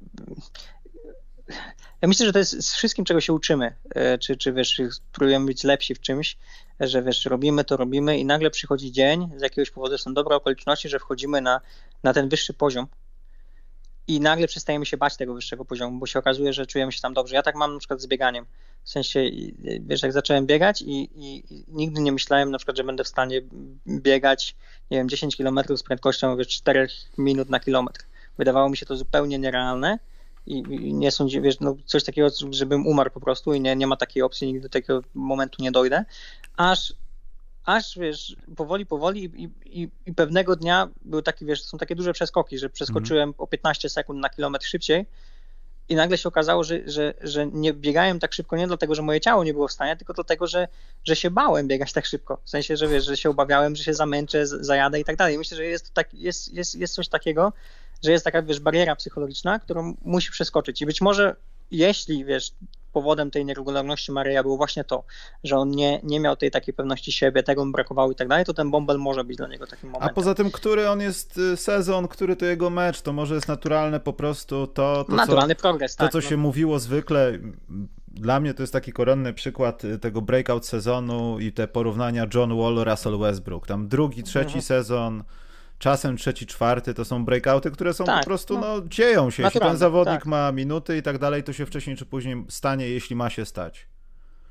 ja myślę, że to jest z wszystkim, czego się uczymy, e, czy, czy wiesz, próbujemy być lepsi w czymś, że wiesz, robimy to, robimy i nagle przychodzi dzień, z jakiegoś powodu są dobre okoliczności, że wchodzimy na, na ten wyższy poziom i nagle przestajemy się bać tego wyższego poziomu, bo się okazuje, że czujemy się tam dobrze. Ja tak mam na przykład z bieganiem. W sensie, wiesz, jak zacząłem biegać i, i, nigdy nie myślałem na przykład, że będę w stanie biegać, nie wiem, 10 km z prędkością wiesz, 4 minut na kilometr. Wydawało mi się to zupełnie nierealne i, i nie sądzę, wiesz, no coś takiego, żebym umarł po prostu i nie, nie ma takiej opcji, nigdy do takiego momentu nie dojdę, aż aż wiesz, powoli, powoli i, i, i, pewnego dnia były takie, wiesz, są takie duże przeskoki, że przeskoczyłem o 15 sekund na kilometr szybciej i nagle się okazało, że, że, że nie biegałem tak szybko nie dlatego, że moje ciało nie było w stanie, tylko dlatego, że, że się bałem biegać tak szybko. W sensie, że wiesz, że się obawiałem, że się zamęczę, zajadę i tak dalej. Myślę, że jest, tak, jest, jest, jest coś takiego, że jest taka, wiesz, bariera psychologiczna, którą musi przeskoczyć. I być może jeśli, wiesz, powodem tej nieregularności Maryja było właśnie to, że on nie, nie miał tej takiej pewności siebie, tego mu brakowało i tak dalej, to ten bąbel może być dla niego takim momentem. A poza tym, który on jest y, sezon, który to jego mecz, to może jest naturalne po prostu to, to Naturalny co, progres, tak. To, co no. się mówiło zwykle, dla mnie to jest taki koronny przykład y, tego breakout sezonu i te porównania John Wall, Russell Westbrook. Tam drugi, trzeci mhm. sezon czasem trzeci, czwarty to są breakouty, które są tak, po prostu, no, no dzieją się. Jeśli ten zawodnik tak. ma minuty i tak dalej, to się wcześniej czy później stanie, jeśli ma się stać.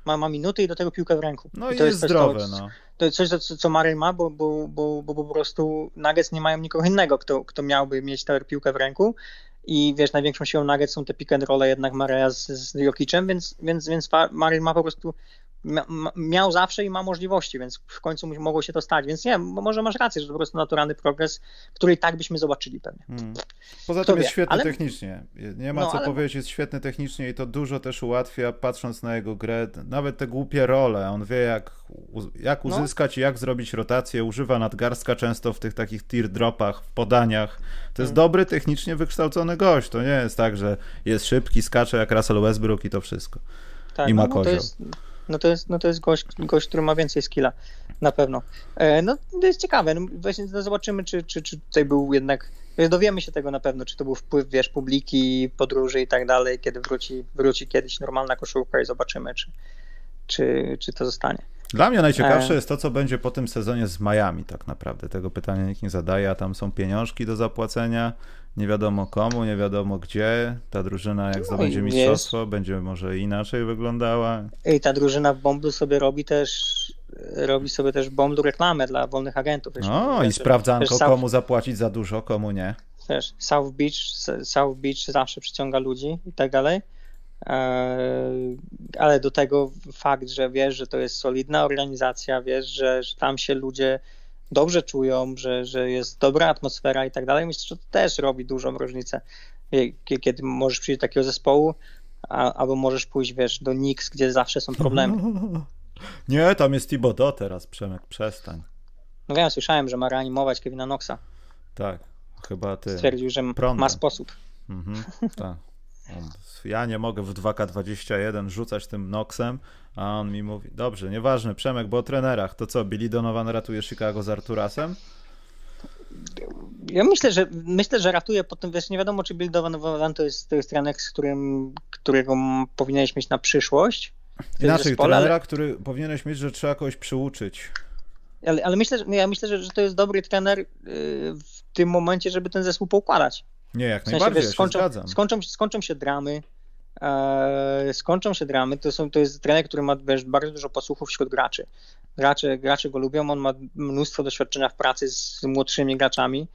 Ma, ma minuty i do tego piłkę w ręku. No i, i to jest, jest zdrowe, to, no. To jest coś, co, co Murray ma, bo, bo, bo, bo po prostu Nuggets nie mają nikogo innego, kto, kto miałby mieć tę piłkę w ręku i wiesz, największą siłą Nuggets są te pick and roll jednak Mareja z, z Jokicem, więc, więc, więc Murray ma po prostu miał zawsze i ma możliwości, więc w końcu mogło się to stać. Więc nie, może masz rację, że to po prostu naturalny progres, który i tak byśmy zobaczyli pewnie. Hmm. Poza Kto tym jest wie, świetny ale... technicznie. Nie ma no, co ale... powiedzieć, jest świetny technicznie i to dużo też ułatwia, patrząc na jego grę, nawet te głupie role. On wie, jak, jak no. uzyskać no. i jak zrobić rotację. Używa nadgarstka często w tych takich teardropach, w podaniach. To jest hmm. dobry, technicznie wykształcony gość. To nie jest tak, że jest szybki, skacze jak Russell Westbrook i to wszystko. Tak, I ma no, no, jest no to jest, no to jest gość, gość, który ma więcej skilla, na pewno. E, no to jest ciekawe, no, właśnie no, zobaczymy, czy, czy, czy tutaj był jednak, dowiemy się tego na pewno, czy to był wpływ, wiesz, publiki, podróży i tak dalej, kiedy wróci, wróci kiedyś normalna koszulka i zobaczymy, czy, czy, czy to zostanie. Dla mnie najciekawsze e... jest to, co będzie po tym sezonie z Miami tak naprawdę. Tego pytania nikt nie zadaje, a tam są pieniążki do zapłacenia nie wiadomo komu, nie wiadomo gdzie. Ta drużyna, jak no zdobędzie mistrzostwo, jest. będzie może inaczej wyglądała. I ta drużyna w Bomblu sobie robi też robi sobie też Bomblu reklamę dla wolnych agentów. No i sprawdzanko, komu South, zapłacić za dużo, komu nie. Wiesz, South Beach, South Beach zawsze przyciąga ludzi i tak dalej. E, ale do tego fakt, że wiesz, że to jest solidna organizacja, wiesz, że, że tam się ludzie dobrze czują, że, że jest dobra atmosfera i tak dalej. Myślę, że to też robi dużą różnicę, kiedy możesz przyjść do takiego zespołu, a, albo możesz pójść, wiesz, do Knicks, gdzie zawsze są problemy. [laughs] Nie, tam jest Thibodeau teraz, Przemek, przestań. No wiem, słyszałem, że ma reanimować Kevina Knoxa. Tak, chyba ty. Stwierdził, że Prądem. ma sposób. Mhm, [laughs] tak. Ja nie mogę w 2K21 rzucać tym Noxem, a on mi mówi, dobrze, nieważne, Przemek, bo o trenerach, to co, Billy Donovan ratuje Chicago z Arturasem? Ja myślę, że myślę, że ratuje po tym, wiesz, nie wiadomo, czy Bill Donovan to jest, to jest trener, z którym, którego powinieneś mieć na przyszłość. Inaczej, zespole, trenera, ale... który powinieneś mieć, że trzeba kogoś przyuczyć. Ale, ale myślę, że, ja myślę, że, że to jest dobry trener y, w tym momencie, żeby ten zespół poukładać. Nie, jak w sensie, najbardziej, wiesz, skończą, ja się skończą, skończą się dramy, e, skończą się dramy, to, są, to jest trener, który ma wiesz, bardzo dużo posłuchów wśród graczy. Gracze, gracze go lubią, on ma mnóstwo doświadczenia w pracy z młodszymi graczami.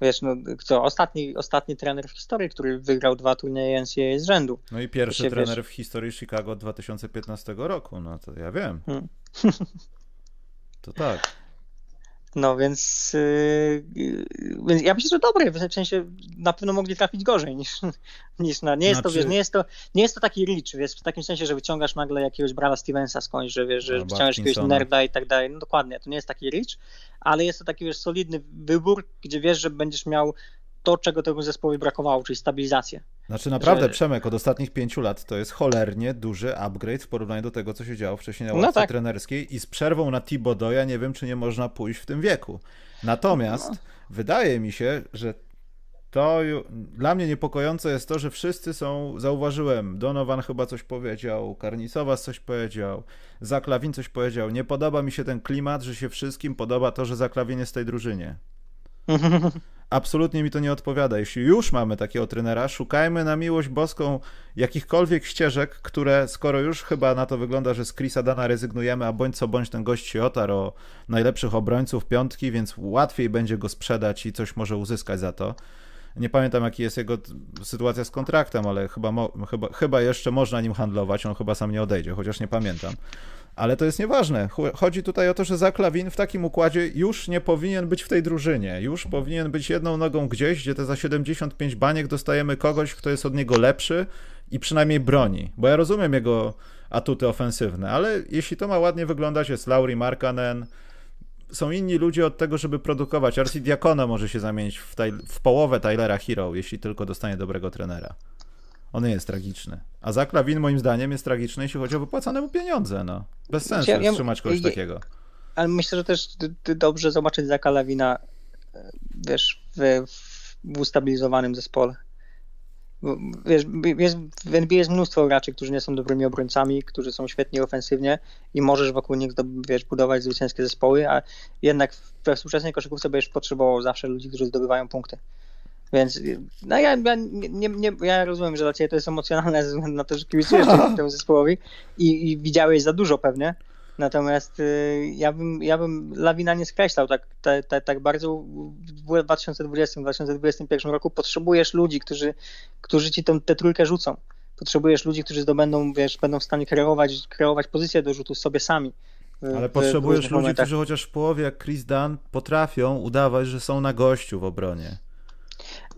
Wiesz, no, co, ostatni, ostatni trener w historii, który wygrał dwa turnieje NCAA z rzędu. No i pierwszy się, trener wiesz... w historii Chicago 2015 roku, no to ja wiem. Hmm. To tak. No więc, yy, więc ja myślę, że dobre, w sensie na pewno mogli trafić gorzej niż, [laughs] niż na. Nie jest, znaczy... to, wiesz, nie, jest to, nie jest to taki rich, wiesz, w takim sensie, że wyciągasz nagle jakiegoś Brala Stevensa skądś, że wiesz, że wyciągasz jakiegoś nerda i tak dalej. No dokładnie, to nie jest taki rich, ale jest to taki wiesz, solidny wybór, gdzie wiesz, że będziesz miał to, czego tego zespołowi brakowało, czyli stabilizację. Znaczy naprawdę, że... Przemek, od ostatnich pięciu lat to jest cholernie duży upgrade w porównaniu do tego, co się działo wcześniej na no ławce no tak. trenerskiej i z przerwą na Thibodeau nie wiem, czy nie można pójść w tym wieku. Natomiast no. wydaje mi się, że to dla mnie niepokojące jest to, że wszyscy są, zauważyłem, Donovan chyba coś powiedział, Karnisowas coś powiedział, Zaklawin coś powiedział. Nie podoba mi się ten klimat, że się wszystkim podoba to, że Zaklawin jest w tej drużynie. [laughs] absolutnie mi to nie odpowiada. Jeśli już mamy takiego trenera, szukajmy na miłość boską jakichkolwiek ścieżek, które skoro już chyba na to wygląda, że z Chrisa Dana rezygnujemy, a bądź co bądź ten gość się otarł o najlepszych obrońców piątki, więc łatwiej będzie go sprzedać i coś może uzyskać za to. Nie pamiętam, jaki jest jego sytuacja z kontraktem, ale chyba, chyba, chyba jeszcze można nim handlować. On chyba sam nie odejdzie, chociaż nie pamiętam. Ale to jest nieważne. Chodzi tutaj o to, że Zaklawin w takim układzie już nie powinien być w tej drużynie. Już powinien być jedną nogą gdzieś, gdzie te za 75 baniek dostajemy kogoś, kto jest od niego lepszy i przynajmniej broni. Bo ja rozumiem jego atuty ofensywne, ale jeśli to ma ładnie wyglądać, jest Lauri Markanen, są inni ludzie od tego, żeby produkować. Arsi Diakono może się zamienić w, w połowę Tylera Hero, jeśli tylko dostanie dobrego trenera on jest tragiczny. A Zaklawin moim zdaniem jest tragiczny, jeśli chodzi o wypłacane mu pieniądze. No. Bez sensu ja, ja, trzymać kogoś ja, takiego. Ale myślę, że też dobrze zobaczyć Zaklawina wiesz, w, w ustabilizowanym zespole. Wiesz, jest, w NBA jest mnóstwo graczy, którzy nie są dobrymi obrońcami, którzy są świetni ofensywnie i możesz wokół nich wiesz, budować zwycięskie zespoły, a jednak we współczesnej koszykówce będziesz potrzebował zawsze ludzi, którzy zdobywają punkty. Więc no ja, ja, nie, nie, ja rozumiem, że dla ciebie to jest emocjonalne ze względu na to, że kibicujesz [laughs] temu zespołowi i, i widziałeś za dużo pewnie. Natomiast y, ja, bym, ja bym Lawina nie skreślał tak, tak, tak, tak bardzo. W 2020-2021 roku potrzebujesz ludzi, którzy, którzy ci tę, tę trójkę rzucą. Potrzebujesz ludzi, którzy zdobędą, wiesz, będą w stanie kreować, kreować pozycję do rzutu sobie sami. Ale potrzebujesz ludzi, momentach. którzy chociaż w połowie, jak Chris Dunn, potrafią udawać, że są na gościu w obronie.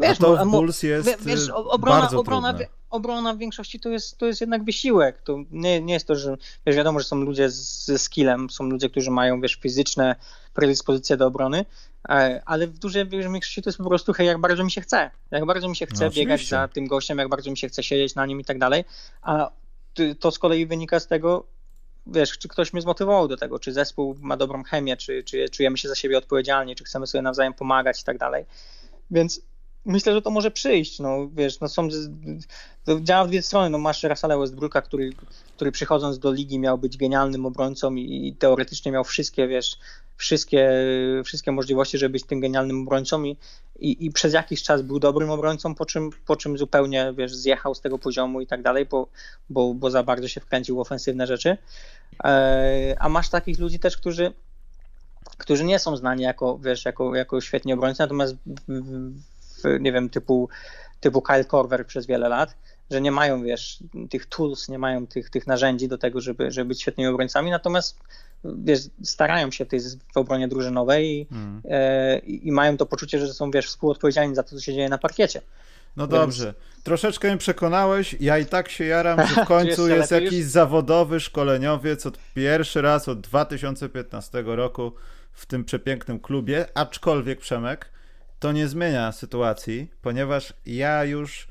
Wiesz, a to w Bulls jest wiesz, y, obrona, bardzo obrona, trudne. obrona w większości to jest, to jest jednak wysiłek. To nie, nie jest to, że wiesz, wiadomo, że są ludzie ze skillem, są ludzie, którzy mają wiesz, fizyczne predyspozycje do obrony, e, ale w dużej większości to jest po prostu hej, jak bardzo mi się chce. Jak bardzo mi się chce no, biegać za tym gościem, jak bardzo mi się chce siedzieć na nim i tak dalej. A to z kolei wynika z tego, wiesz, czy ktoś mnie zmotywował do tego, czy zespół ma dobrą chemię, czy, czy czujemy się za siebie odpowiedzialni, czy chcemy sobie nawzajem pomagać i tak dalej. Więc myślę, że to może przyjść. No wiesz, no są, działa w dwie strony. No masz Russella Westbrooka, który, który przychodząc do ligi miał być genialnym obrońcą i, i teoretycznie miał wszystkie, wiesz, wszystkie, wszystkie możliwości, żeby być tym genialnym obrońcą i, i, i, przez jakiś czas był dobrym obrońcą, po czym, po czym zupełnie, wiesz, zjechał z tego poziomu i tak dalej, bo, bo, bo za bardzo się wkręcił w ofensywne rzeczy. E, a masz takich ludzi też, którzy którzy nie są znani jako, wiesz, jako, jako świetni obrońcy, natomiast w, nie wiem, typu, typu Kyle Korver przez wiele lat, że nie mają, wiesz, tych tools, nie mają tych, tych narzędzi do tego, żeby, żeby być świetnymi obrońcami, natomiast wiesz, starają się w tej w obronie drużynowej i, hmm. e, i mają to poczucie, że są, wiesz, współodpowiedzialni za to, co się dzieje na parkiecie. No Więc... dobrze. Troszeczkę mnie przekonałeś. Ja i tak się jaram, że w [laughs] końcu jest jakiś już? zawodowy szkoleniowiec od pierwszy raz od 2015 roku w tym przepięknym klubie, aczkolwiek Przemek, to nie zmienia sytuacji, ponieważ ja już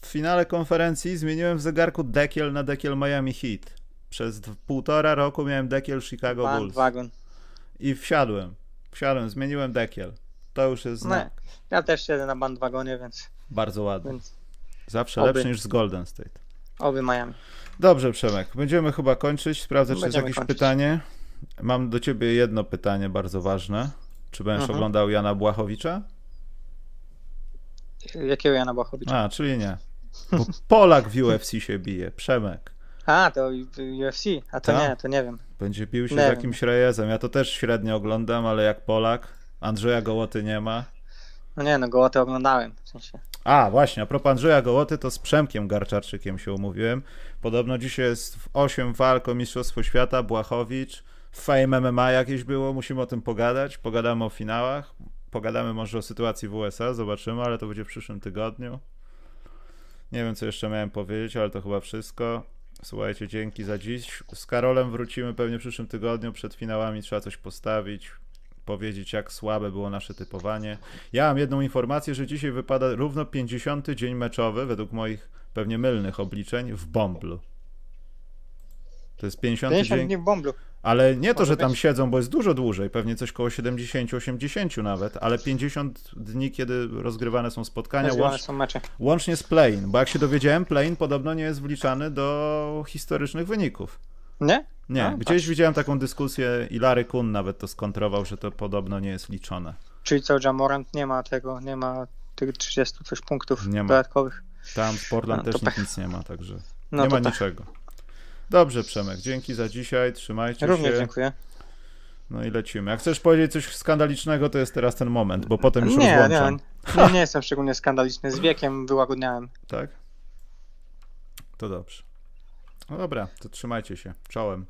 w finale konferencji zmieniłem w zegarku dekiel na dekiel Miami Heat. Przez półtora roku miałem dekiel Chicago Band Bulls. Wagon. I wsiadłem. Wsiadłem, zmieniłem dekiel. To już jest znak. No, ja też siedzę na bandwagonie, więc... Bardzo ładnie. Więc... Zawsze oby. lepszy niż z Golden State. Oby Miami. Dobrze, Przemek. Będziemy chyba kończyć. Sprawdzę, Będziemy czy jest jakieś kończyć. pytanie. Mam do ciebie jedno pytanie bardzo ważne. Czy będziesz mhm. oglądał Jana Błachowicza? Jakiego Jana Błachowicza? A, czyli nie. Bo Polak w UFC się bije, Przemek. A, to UFC, a to Ta? nie, to nie wiem. Będzie bił się nie z jakimś wiem. rejezem. Ja to też średnio oglądam, ale jak Polak, Andrzeja Gołoty nie ma. No nie, no Gołoty oglądałem. W sensie. A, właśnie, a propos Andrzeja Gołoty, to z Przemkiem Garczarczykiem się umówiłem. Podobno dzisiaj jest 8 walk o Mistrzostwo Świata, Błachowicz, Fame MMA jakieś było, musimy o tym pogadać. Pogadamy o finałach. Pogadamy może o sytuacji w USA, zobaczymy, ale to będzie w przyszłym tygodniu. Nie wiem, co jeszcze miałem powiedzieć, ale to chyba wszystko. Słuchajcie, dzięki za dziś. Z Karolem wrócimy pewnie w przyszłym tygodniu. Przed finałami trzeba coś postawić, powiedzieć, jak słabe było nasze typowanie. Ja mam jedną informację, że dzisiaj wypada równo 50. dzień meczowy, według moich pewnie mylnych obliczeń, w Bomblu. To jest 50, 50 dzień. dni w Bomblu. Ale nie to, że tam siedzą, bo jest dużo dłużej, pewnie coś koło 70-80 nawet, ale 50 dni, kiedy rozgrywane są spotkania, Rozgrywane łącz, są mecze. łącznie z play-in, bo jak się dowiedziałem, play-in podobno nie jest wliczany do historycznych wyników. Nie? Nie, A, gdzieś patrz. widziałem taką dyskusję i Larry Kun nawet to skontrował, że to podobno nie jest liczone. Czyli co, Jamorant nie ma tego, nie ma tych 30 coś punktów Nie ma. dodatkowych. Tam w Portland No, też nic nie ma, także No nie ma tak. niczego. Dobrze, Przemek, dzięki za dzisiaj, trzymajcie Również się. dziękuję. No i lecimy. Jak chcesz powiedzieć coś skandalicznego, to jest teraz ten moment, bo potem już Nie, nie, rozłączam. nie, nie jestem szczególnie skandaliczny. Z wiekiem wyłagodniałem. Tak? To dobrze. No dobra, to trzymajcie się. Czołem.